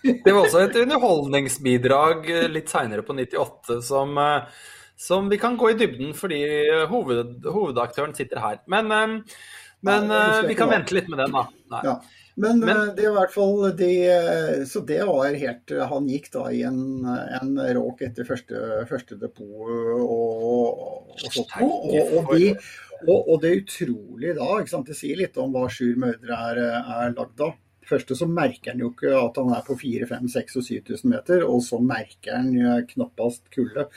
Det var også et underholdningsbidrag eh, litt seinere på 98 som, eh, som vi kan gå i dybden fordi hoved, hovedaktøren sitter her. Men, eh, men husker eh, vi kan vente litt med den, da. Nei. Ja. Men, Men- eh, det er i hvert fall det Så det var helt Han gikk da i en, en råk etter første, første depot og, og sånt. Og, og, de, og, og det utrolige da, ikke sant, det sier litt om hva Sjur Mørdre er, er lagd av. Det første så merker han jo ikke at han er på 4 5 6 og 7000 meter, og så merker han eh, knappast kulde.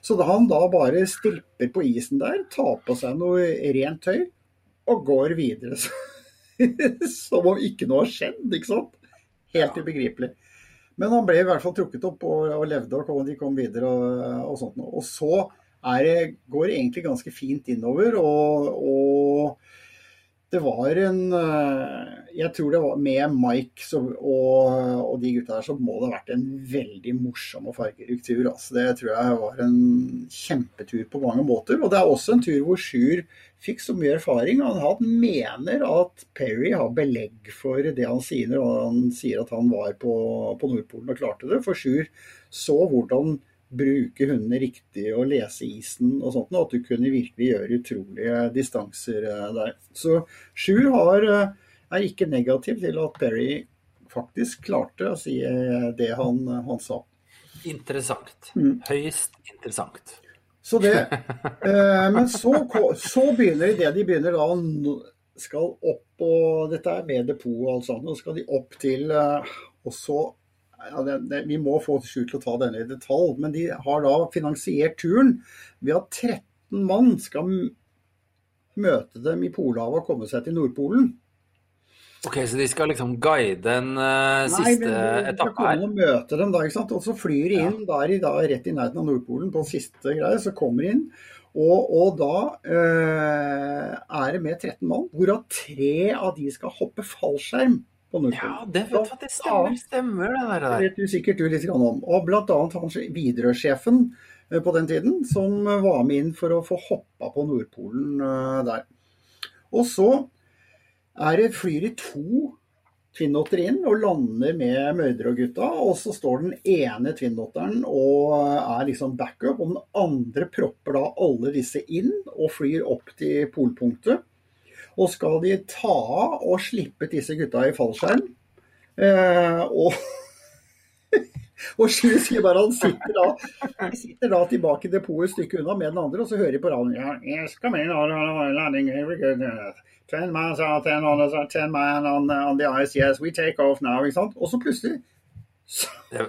Så da han da bare stilper på isen der, tar på seg noe rent tøy og går videre. Så som om ikke noe har skjedd, ikke sant? Helt ubegripelig. Men han ble i hvert fall trukket opp og, og levde, og kom, de kom videre og, og sånt. Og så det, går det egentlig ganske fint innover, og, og det var en eh, Jeg tror det var med Mike så, og, og de gutta der, så må det ha vært en veldig morsom og fargerik tur. Altså. Det tror jeg var en kjempetur på mange måter. Og det er også en tur hvor Sjur fikk så mye erfaring. Han, han mener at Perry har belegg for det han sier når han sier at han var på, på Nordpolen og klarte det. For Sjur så hvordan bruke hundene riktig og lese isen og sånt, og at du kunne virkelig gjøre utrolige distanser eh, der. Så Sjur har, eh, er ikke negativ til at Perry faktisk klarte å si eh, det han, han sa. Interessant. Mm. Høyst interessant. Så det, eh, men så, så begynner de det de begynner da skal opp og Dette er med depot og alt sånt. Nå skal de opp til Og så ja, det, det, Vi må få Sjur til å ta denne i detalj, men de har da finansiert turen ved at 13 mann skal møte dem i Polhavet og komme seg til Nordpolen. Ok, så de skal liksom guide en eh, Nei, siste men de skal etappe her? og møte dem da, ikke sant. Og så flyr de inn der i, da, rett i nærheten av Nordpolen på siste greie, så kommer de inn. Og, og da eh, er det med 13 mann, hvorav tre av de skal hoppe fallskjerm Ja, det, vet det stemmer, stemmer det der. Det vet du sikkert du litt om. Og annet han Widerøe-sjefen eh, på den tiden, som var med inn for å få hoppa på Nordpolen eh, der. Og så er det, flyr de to Twin-Otter inn og lander med Mørdre og gutta. Og så står den ene Twin-Otteren og er liksom backup, og den andre propper da alle disse inn og flyr opp til polpunktet. Og skal de ta av og slippe disse gutta i fallskjerm. Eh, og og Sjur sier bare han sitter da, sitter da tilbake i depotet et stykke unna med den andre, og så hører de på radioen ja, yes. Og så plutselig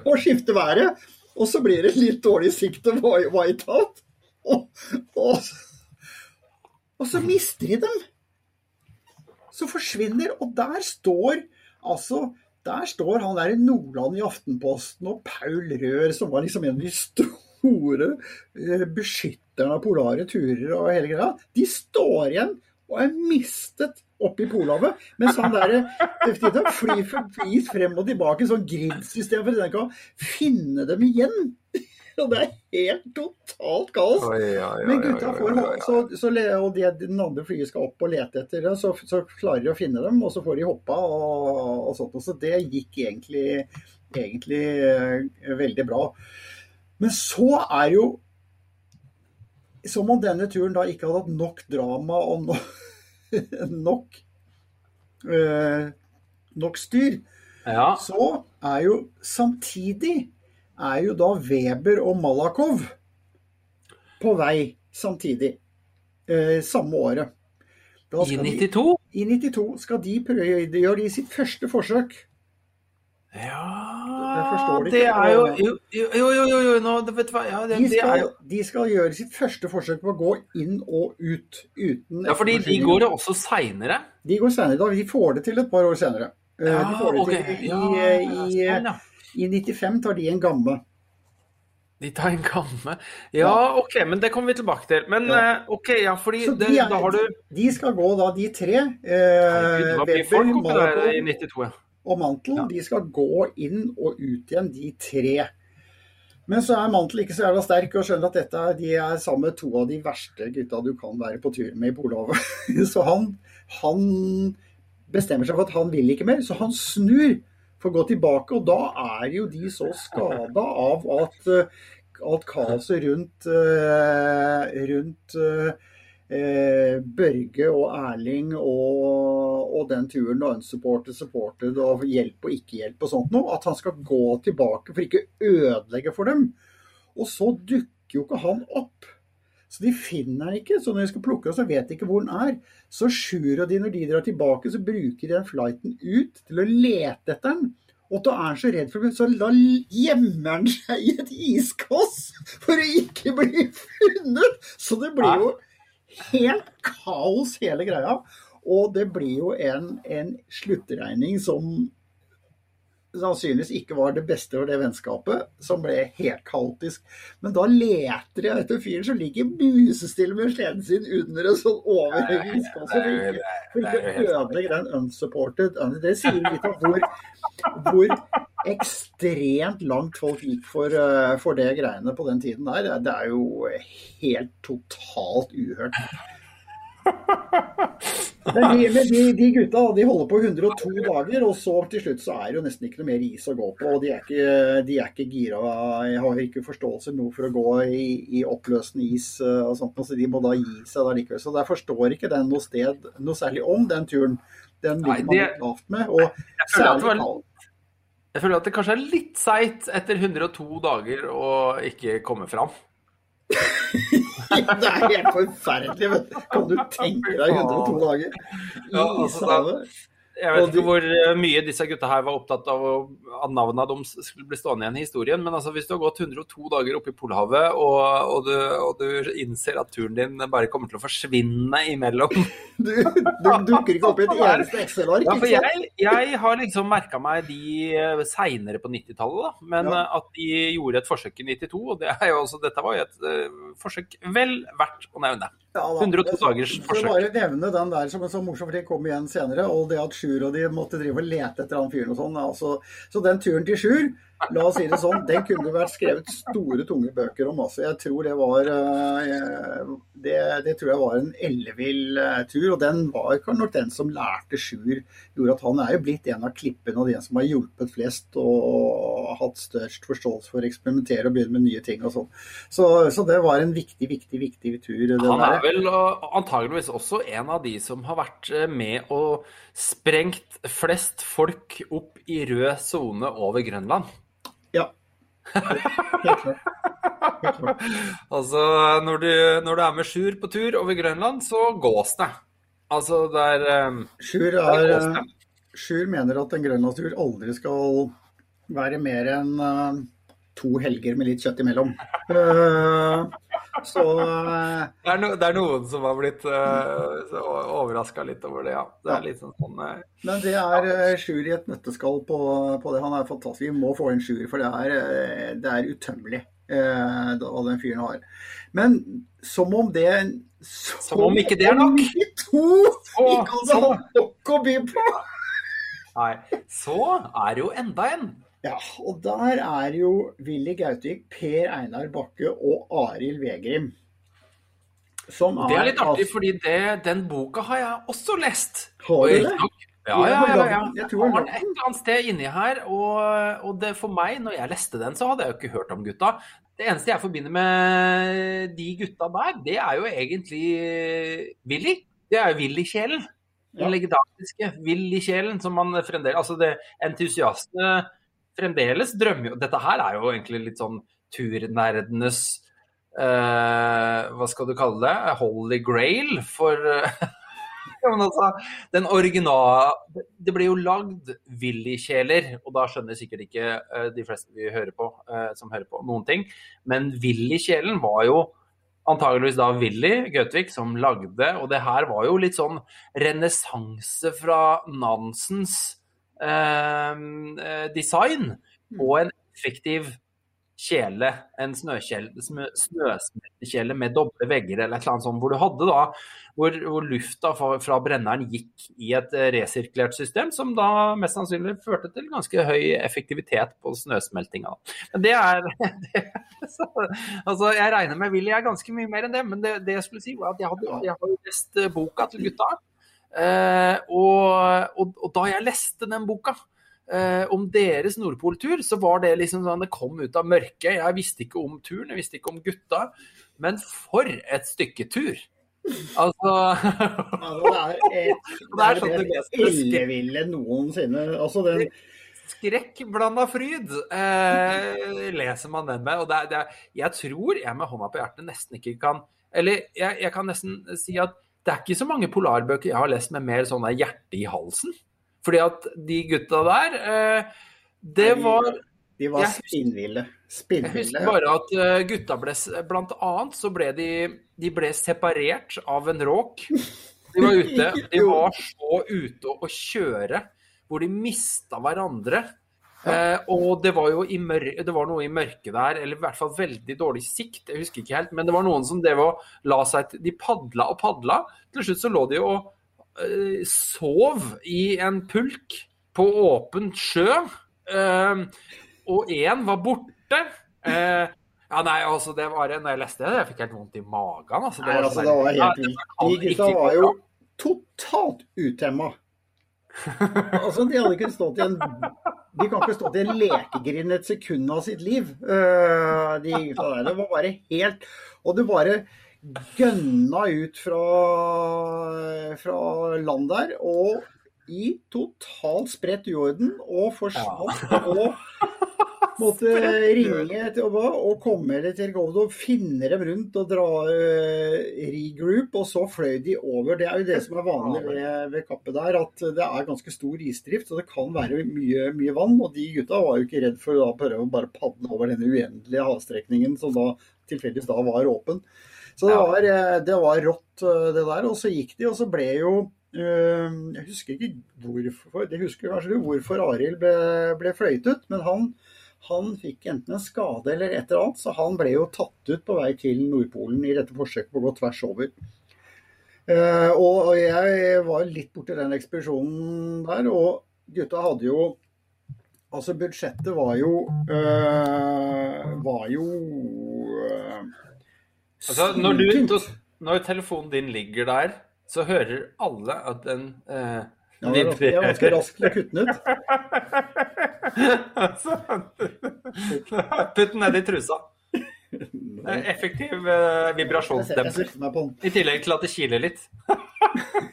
og skifter været, og så blir det litt dårlig sikt og White- Whiteout. Og, og, og så mister de dem. Så forsvinner, og der står altså der står han der i Nordland i Aftenposten og Paul Rør, som var liksom en av de store eh, beskytterne av polare turer og hele greia. De står igjen og er mistet oppe i Polhavet. Mens han der eh, flyr forbi frem og tilbake, sånn grid-system, for å finne dem igjen. Og det er helt totalt kaos. Oi, oi, oi, Men gutta får så, så, le- Og de, den andre flyet skal opp og lete etter det, så, så klarer de å finne dem, og så får de hoppa og, og sånt. Så det gikk egentlig, egentlig eh, veldig bra. Men så er jo Som om denne turen da ikke hadde hatt nok drama og no, nok eh, nok styr, Ja. så er jo samtidig er jo da Weber og Malakov på vei samtidig. Eh, samme året. I skal de- 92? I 92 skal de prøve, de gjør de sitt første forsøk. Ja det er jo Jo, jo, jo, jo, nå, vet du hva ja, det, De det skal, jo de skal gjøre sitt første forsøk på å gå inn og ut uten Ja, fordi de går det også seinere. De går senere da. De får det til et par år senere. Eh, Ja, de får det ok. til i, Ja, i, i, ja. I 95 tar de en gamme. De tar en gamme. Ja, OK, men det kommer vi tilbake til. Men Ja. eh, OK, ja, fordi det, de, er, da har du de skal gå da, de tre, eh, det Weber, folk oppi der i Malakov 92, ja. og Mantel, Ja. de skal gå inn og ut igjen, de tre. Men så er Mantel ikke så jævla sterk og skjønner at dette, de er sammen med to av de verste gutta du kan være på tur med i Polhavet. Så han, han bestemmer seg for at han vil ikke mer, så han snur for å gå tilbake. Og da er jo de så skada av at, eh, at kaoset rundt, eh, rundt eh, Børge og Erling og, og den turen og unsupported, supported og hjelp og ikke hjelp og sånt noe, at han skal gå tilbake for ikke ødelegge for dem. Og så dukker jo ikke han opp. Så de finner den ikke. Så når de skal plukke den, så vet de ikke hvor den er. Så Sjur og de, når de drar tilbake, så bruker de den flighten ut til å lete etter den. Og da er han så redd for det, så da gjemmer han seg i et iskass for å ikke bli funnet. Så det blir jo helt kaos hele greia. Og det blir jo en, en sluttregning som sannsynligvis ikke var det beste for det vennskapet, som ble helt kaotisk. Men da leter jeg etter fyren som ligger musestille med sleden sin under en sånn overhengende iskasse. For ikke, for ikke å ødelegge den unsupported. Det sier litt om hvor, hvor ekstremt langt folk gikk for, eh, for det greiene på den tiden der. Det er jo helt totalt uhørt. Men, de, men de, de gutta de holder på 102 dager, og så til slutt så er det jo nesten ikke noe mer is å gå på. og De er ikke, de er ikke gira. Jeg har ikke forståelse nå for å gå i, i oppløsende is eh, og sånt, så de må da gi seg da likevel. Så der forstår ikke den noe sted noe særlig om den turen. Den ligger man litt lavt med. Og særlig kaldt. Jeg føler at det kanskje er litt seigt etter 102 dager å ikke komme fram. Det er helt forferdelig. Kan du tenke deg 102 dager i Ja, altså? Jeg vet ikke hvor eh, mye disse gutta her var opptatt av at navnene deres skulle bli stående igjen i historien, men altså hvis du har gått 102 dager oppe i Polhavet, og, og, du, og du innser at turen din bare kommer til å forsvinne imellom Du, du dukker ikke opp i et eneste Excel-ark. Ja, for jeg, jeg har liksom merka meg de seinere på 90-tallet. Men Ja. eh, at de gjorde et forsøk i 92, og det er jo også, dette var jo et eh, forsøk vel verdt å nevne. Ja, da. 102 dagers forsøk. bare nevne den der som en sånn morsom, for de kom igjen senere. Og det at Sjur og de måtte drive og lete etter han fyren og sånn. Altså, så den turen til Sjur, la oss si det sånn, den kunne vært skrevet store, tunge bøker om. Altså. Jeg tror det var eh, det, det tror jeg var en ellevill eh, tur. Og den var nok den som lærte Sjur. Gjorde at han er jo blitt en av klippene og den som har hjulpet flest og hatt størst forståelse for å eksperimentere og begynne med nye ting og sånn. Så, så det var en viktig, viktig, viktig tur. Han er vel antageligvis også en av de som har vært eh, med og sprengt flest folk opp i rød sone over Grønland. Ja. Helt klart. Helt klart. Altså, når du, når du er med Sjur på tur over Grønland, så gås det. Altså, det er eh, Sjur, er det. Sjur mener at en grønlandstur aldri skal være mer enn eh, to helger med litt kjøtt imellom. Eh, så eh, Det er, no, det er noen som har blitt uh, overraska litt over det, ja. Det Ja. er litt sånn, sånn uh, Men det er uh, Sjur i et nøtteskall på, på det. Han er fantastisk. Vi må få inn Sjur, for det er, eh, det er utømmelig eh, hva den fyren har. Men som om det Som om ikke det er nok. Som to ikke hadde hatt nok å by på! Nei. Så er det jo enda en. Ja, og der er jo Willy Gautvik, Per Einar Bakke og Arild Vegrim. Som Det er litt artig, fordi det, den boka har jeg også lest. Har du det? Ja, ja, ja. ja. Jeg tror den et eller annet sted inni her. Og, og det, for meg, når jeg leste den, så hadde jeg jo ikke hørt om gutta. Det eneste jeg forbinder med de gutta der, det er jo egentlig Willy. Det er jo Willy-kjelen. Den legendariske Willy-kjelen som man fremdeles Altså, det entusiastene fremdeles drømmer jo Dette her er jo egentlig litt sånn turnerdenes uh, Hva skal du kalle det? Holy grail for uh, altså, den originale Det ble jo lagd Willy-kjeler, og da skjønner sikkert ikke uh, de fleste vi hører på, som hører på, noen ting. Men Willy-kjelen var jo antageligvis da Willy Gautvik som lagde, og det her var jo litt sånn renessanse fra Nansens design, og en effektiv kjele, en snøkjele, med doble vegger eller et eller annet sånt, hvor du hadde da hvor, hvor lufta fra, fra brenneren gikk i et eh, resirkulert system, som da mest sannsynlig førte til ganske høy effektivitet på snøsmeltinga. Men det er det, så, Altså, jeg regner med Willy er ganske mye mer enn det, men det, det jeg skulle si var at jeg, hadde, jeg har jo lest eh, boka til gutta. Eh, og, og, og da jeg leste den boka, eh, om deres Nordpol-tur, så var det liksom sånn det kom ut av mørket. Jeg visste ikke om turen, jeg visste ikke om gutta. Men for et stykke tur! Altså det er, et, Det er sånn det mest mest- elleville noensinne. Altså, den, Skrekk blanda fryd eh, leser man den med. Og det er, det er, jeg tror jeg med hånda på hjertet nesten ikke kan Eller jeg, jeg kan nesten si at det er ikke så mange polarbøker jeg har lest med mer sånn hjerte i halsen. Fordi at de gutta der eh, Det var de var husker- spinnville. Jeg husker bare at eh, gutta ble Blant annet så ble de, de ble separert av en råk. De var ute. De var så ute å kjøre hvor de mista hverandre. Eh, og det var jo det var noe i mørket der, eller i hvert fall veldig dårlig sikt, jeg husker ikke helt. Men det var noen som drev og la seg til De padla og padla. Til slutt så lå de og eh, sov i en pulk på åpen sjø. Eh, og én var borte. Eh, ja, nei, altså, det var Når jeg leste det, jeg fikk helt vondt i magen. Altså, Nei, var altså, sånn det var helt det vilt. De gutta var jo totalt utemma. Altså, de hadde ikke stått i en De kan ikke stå til en lekegrind et sekund av sitt liv. øh, de gutta der. Det var bare helt Og det bare gønna ut fra, fra land der. Og i totalt spredt uorden. Og forsvant. Og måtte ringe til Obba og komme til Govdo, finne dem rundt og dra uh, regroup, og så fløy de over. Det er jo det som er vanlig ved, ved kappet der, at det er ganske stor isdrift, og det kan være mye, mye vann. Og de gutta var jo ikke redd for å prøve å bare padle over denne uendelige havstrekningen som da tilfeldigvis da var åpen. Så det var, eh, det var rått, eh, det der. Og så gikk de, og så ble jo Jeg husker ikke hvorfor, det husker kanskje du, hvorfor Arild ble, ble fløyet ut, men han han fikk enten en skade eller et eller annet, så han ble jo tatt ut på vei til Nordpolen i dette forsøket på å gå tvers over. Eh, og jeg var litt borti den ekspedisjonen der, og gutta hadde jo Altså, budsjettet var jo øh, Var jo øh, Altså, når, du, når telefonen din ligger der, så hører alle at den eh, Ja, det var ganske- jeg var ganske rask til å kutte den ut. Altså, Putt den ned i trusa. Er Effektiv eh, Jeg ser- jeg vibrasjonsdemper. I tillegg til at det kiler litt.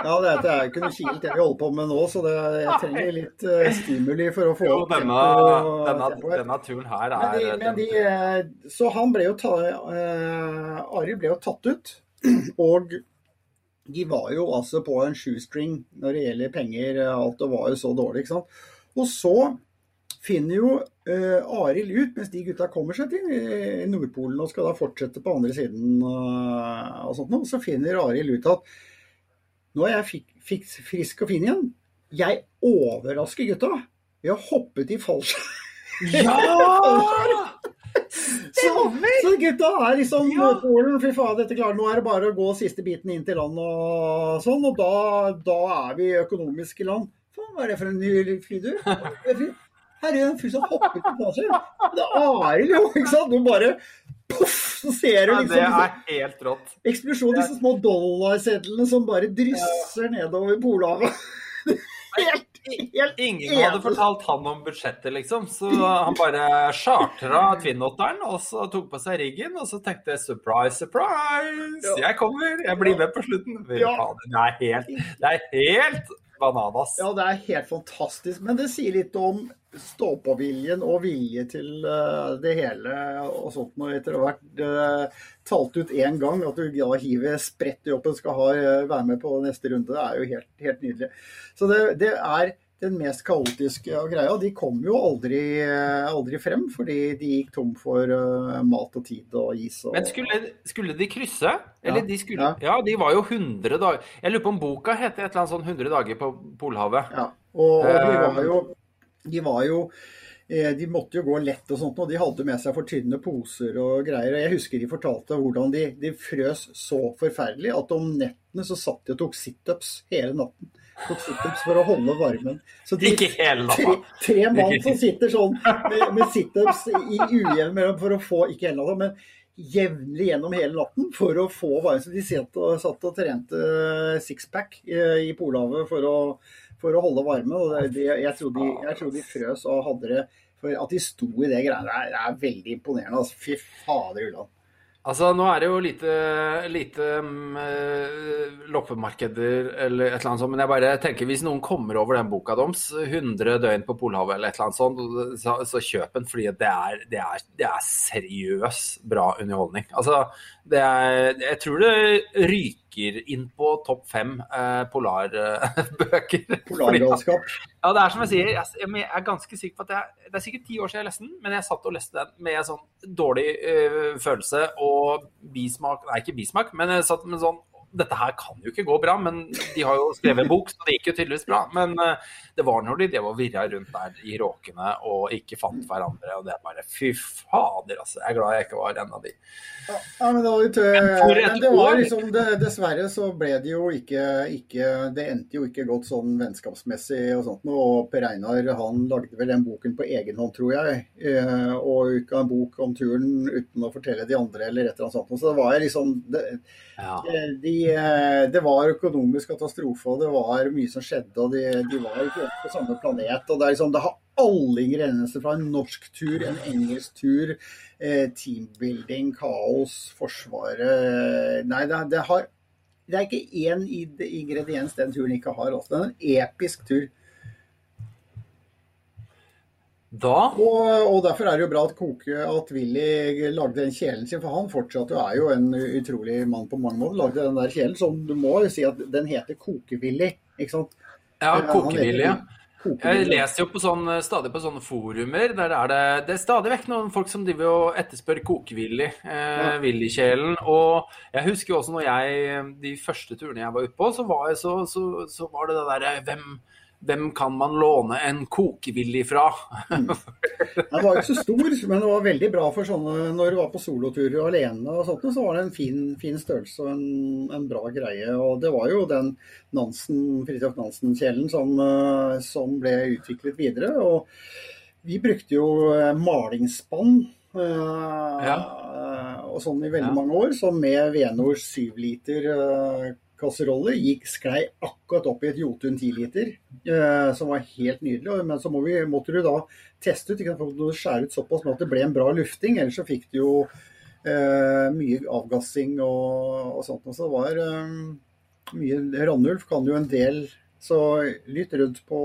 Ja, det er, at jeg kunne kilt det vi holder på med nå, så det, jeg trenger litt uh, stimuli for å få Jo, opp denne, tempo- denne, denne turen her Men de, er men de, eh, så han ble jo ta, uh, Arild ble jo tatt ut. Og de var jo altså på en shoestring når det gjelder penger. Alt det var jo så dårlig, ikke sant. Og så finner jo uh, Arild ut, mens de gutta kommer seg til eh, Nordpolen og skal da fortsette på andre siden uh, og sånt noe, så finner Arild ut at nå er jeg fikk, fikk frisk og fin igjen. Jeg overrasker gutta ved å hoppe i fallskjerm. Ja! Så, så gutta er liksom Ja. Polen, fy faen, dette klarer Nå er det bare å gå siste biten inn til land og sånn, og da, da er vi økonomiske land. Faen, hva er det for en ny er. Her er det en fyr som hopper på plasser. Det er Arild, jo, ikke sant? Du bare poff, så ser du Ja, liksom det er helt rått. eksplosjon, disse små dollarsedlene som bare drysser nedover Polhavet. Helt, helt Ingen hadde fortalt han om budsjettet, liksom. Så han bare chartra Twin-Otteren, og så tok på seg riggen, og så tenkte jeg surprise, surprise! Ja. Jeg kommer, jeg blir med på slutten. Ja. faen, Det er helt, det er helt bananas. Ja, det er helt fantastisk. Men det sier litt om stå-på-viljen og vilje til eh, det hele og sånt når etter ha vært eh, talt ut én gang, at du da hiver spredt i opp skal ha, eh, være med på neste runde, det er jo helt, helt nydelig. Så det, det er den mest kaotiske av greia. De kom jo aldri, eh, aldri frem, fordi de gikk tom for eh, mat og tid og is. Og, Men skulle, skulle de krysse? Eller Ja. de skulle Ja. Ja, de var jo 100 dager Jeg lurer på om boka heter et eller annet sånn 100 dager på Polhavet. Ja, og, og de Eh, var jo, de var jo de måtte jo gå lett og sånt, og de hadde med seg for tynne poser og greier. og Jeg husker de fortalte hvordan de, de frøs så forferdelig at om nettene så satt de og tok situps hele natten. Tok situps for å holde varmen. Så de Ikke hele tre, natta. tre mann som sitter sånn med, med situps i ujevn mellom for å få, ikke hele natta, men jevnlig gjennom hele natten for å få varmen. Så de satt og, satt og trente sixpack i, i Polhavet for å, for å holde varmen. Og det, jeg, tror de, jeg tror de frøs og hadde det For at de sto i det greiene der, det er veldig imponerende. Altså. Fy fader ulland. Altså, nå er det jo lite, lite eh, loppemarkeder eller et eller annet sånt, men jeg bare tenker hvis noen kommer over den boka deres, 100 døgn på Polhavet eller et eller annet sånt, så, så kjøp den, fordi det det, det er seriøs bra underholdning. Altså, er, jeg tror det ryker inn på topp fem eh, polarbøker. Fordi- Polargalskap. ja, det er som jeg sier, jeg, jeg er ganske sikker på at jeg, det er sikkert ti år siden jeg leste den, men jeg satt og leste den med en sånn dårlig ø, følelse og bismak Nei, ikke bismak, men jeg satt med en sånn dette her kan jo ikke gå bra, men de har jo skrevet en bok, så det gikk jo tydeligvis bra. Men øh, det var når de drev og virra rundt der i råkene og ikke fant hverandre, og det er bare fy fader, altså. Jeg er glad jeg ikke var en av de. Ja, men det var tø... Men det var liksom, det, dessverre så ble det jo ikke, ikke Det endte jo ikke godt sånn vennskapsmessig og sånt noe. Og Per Einar han lagde vel den boken på egen hånd, tror jeg. eh, Og utga en bok om turen uten å fortelle de andre eller et eller annet sånt. Så det var liksom det, Ja. de, eh, det var økonomisk katastrofe, og det var mye som skjedde. Og de, de var ikke på samme planet. Og det liksom, det har alle ingredienser fra en norsk tur, en engelsk tur, eh, teambuilding, kaos, Forsvaret Nei, det, det har det er ikke én ingrediens den turen ikke har. Også. Det er en episk tur. Da Og, og Derfor er det jo bra at Koke, at Willy lagde den kjelen sin. For han fortsatte jo, er jo en utrolig mann på mange måter. Lagde den der kjelen som du må jo si at den heter Koke-Willy. Ikke sant? Ja, Koke-Willy. kokevilje. Jeg Koke-Willy. leser jo på sånn, stadig på sånne forumer der er det, det er stadig vekk noen folk som driver og etterspør kokevillig, eh. Willy-kjelen. Og jeg husker jo også når jeg, de første turene jeg var ute på, så var, jeg så, så, så var det det derre hvem, hvem kan man låne en kokevillig fra? Den var ikke så stor, men det var veldig bra for sånne når du var på soloturer alene og sånt, så var det en fin, fin størrelse og en, en bra greie. Og det var jo den Nansen, Fridtjof Nansen-kjelen som, eh, som ble utviklet videre. Og vi brukte jo eh, malingsspann. Ja. Og sånn i veldig Ja. mange år, som med Venors 7 liter eh, kasserolle gikk sklei akkurat opp i et Jotun 10 liter, eh, som var helt nydelig. Men så må vi, måtte du da teste ut, ikke sant, skjære ut såpass med at det ble en bra lufting, ellers så fikk du jo eh, mye avgassing og, og sånt. Så det var eh, mye Randulf kan jo en del, så lytt rundt på,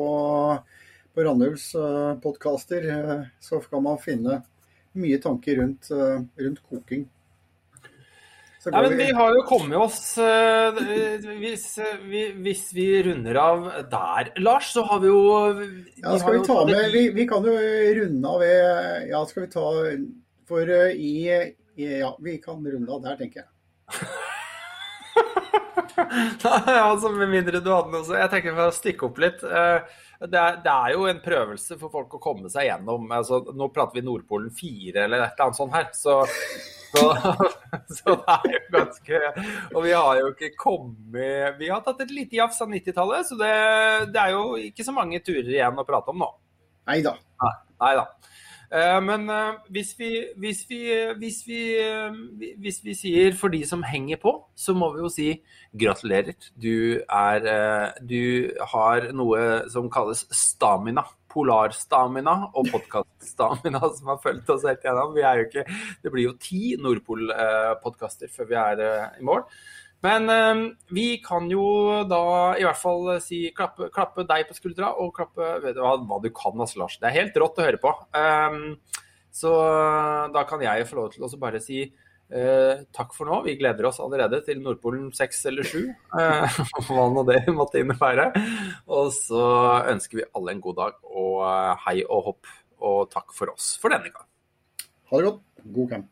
på Randulfs eh, podkaster, eh, så kan man finne mye tanker rundt, eh, rundt koking. Går men vi har jo kommet oss eh, hvis, vi, hvis vi runder av der, Lars, så har vi jo Ja, skal vi ta med Vi, vi kan jo runde av ved Ja, skal vi ta For eh, i, i Ja, vi kan runde av der, tenker jeg. ja, altså Med mindre du hadde noe så Jeg tenker for å stikke opp litt. eh, Det er, det er jo en prøvelse for folk å komme seg gjennom. Altså, nå prater vi Nordpolen 4 eller et eller annet sånt her. Så, så, så det er jo ganske Og vi har jo ikke kommet Vi har tatt et lite jafs av 90-tallet, så det, det er jo ikke så mange turer igjen å prate om nå. Nei da. Nei da. Eh, men eh, hvis vi, hvis, vi, hvis, vi, eh, hvis vi sier for de som henger på, så må vi jo si gratulerer. Du, er, du har noe som kalles stamina. Polarstamina og podkaststamina som har fulgt oss helt gjennom. Ikke, det blir jo ti Nordpol-podkaster før vi er i mål. Men eh, vi kan jo da i hvert fall si klappe, klappe deg på skuldra og klappe du hva, du kan, altså, Lars. Det er helt rått å høre på. Um, så da kan jeg få lov til å bare si uh, takk for nå. Vi gleder oss allerede til Nordpolen 6 eller 7, uh, hva nå det måtte innebære. Og så ønsker vi alle en god dag og hei og hopp, og takk for oss for denne gang. Ha det godt. God camp.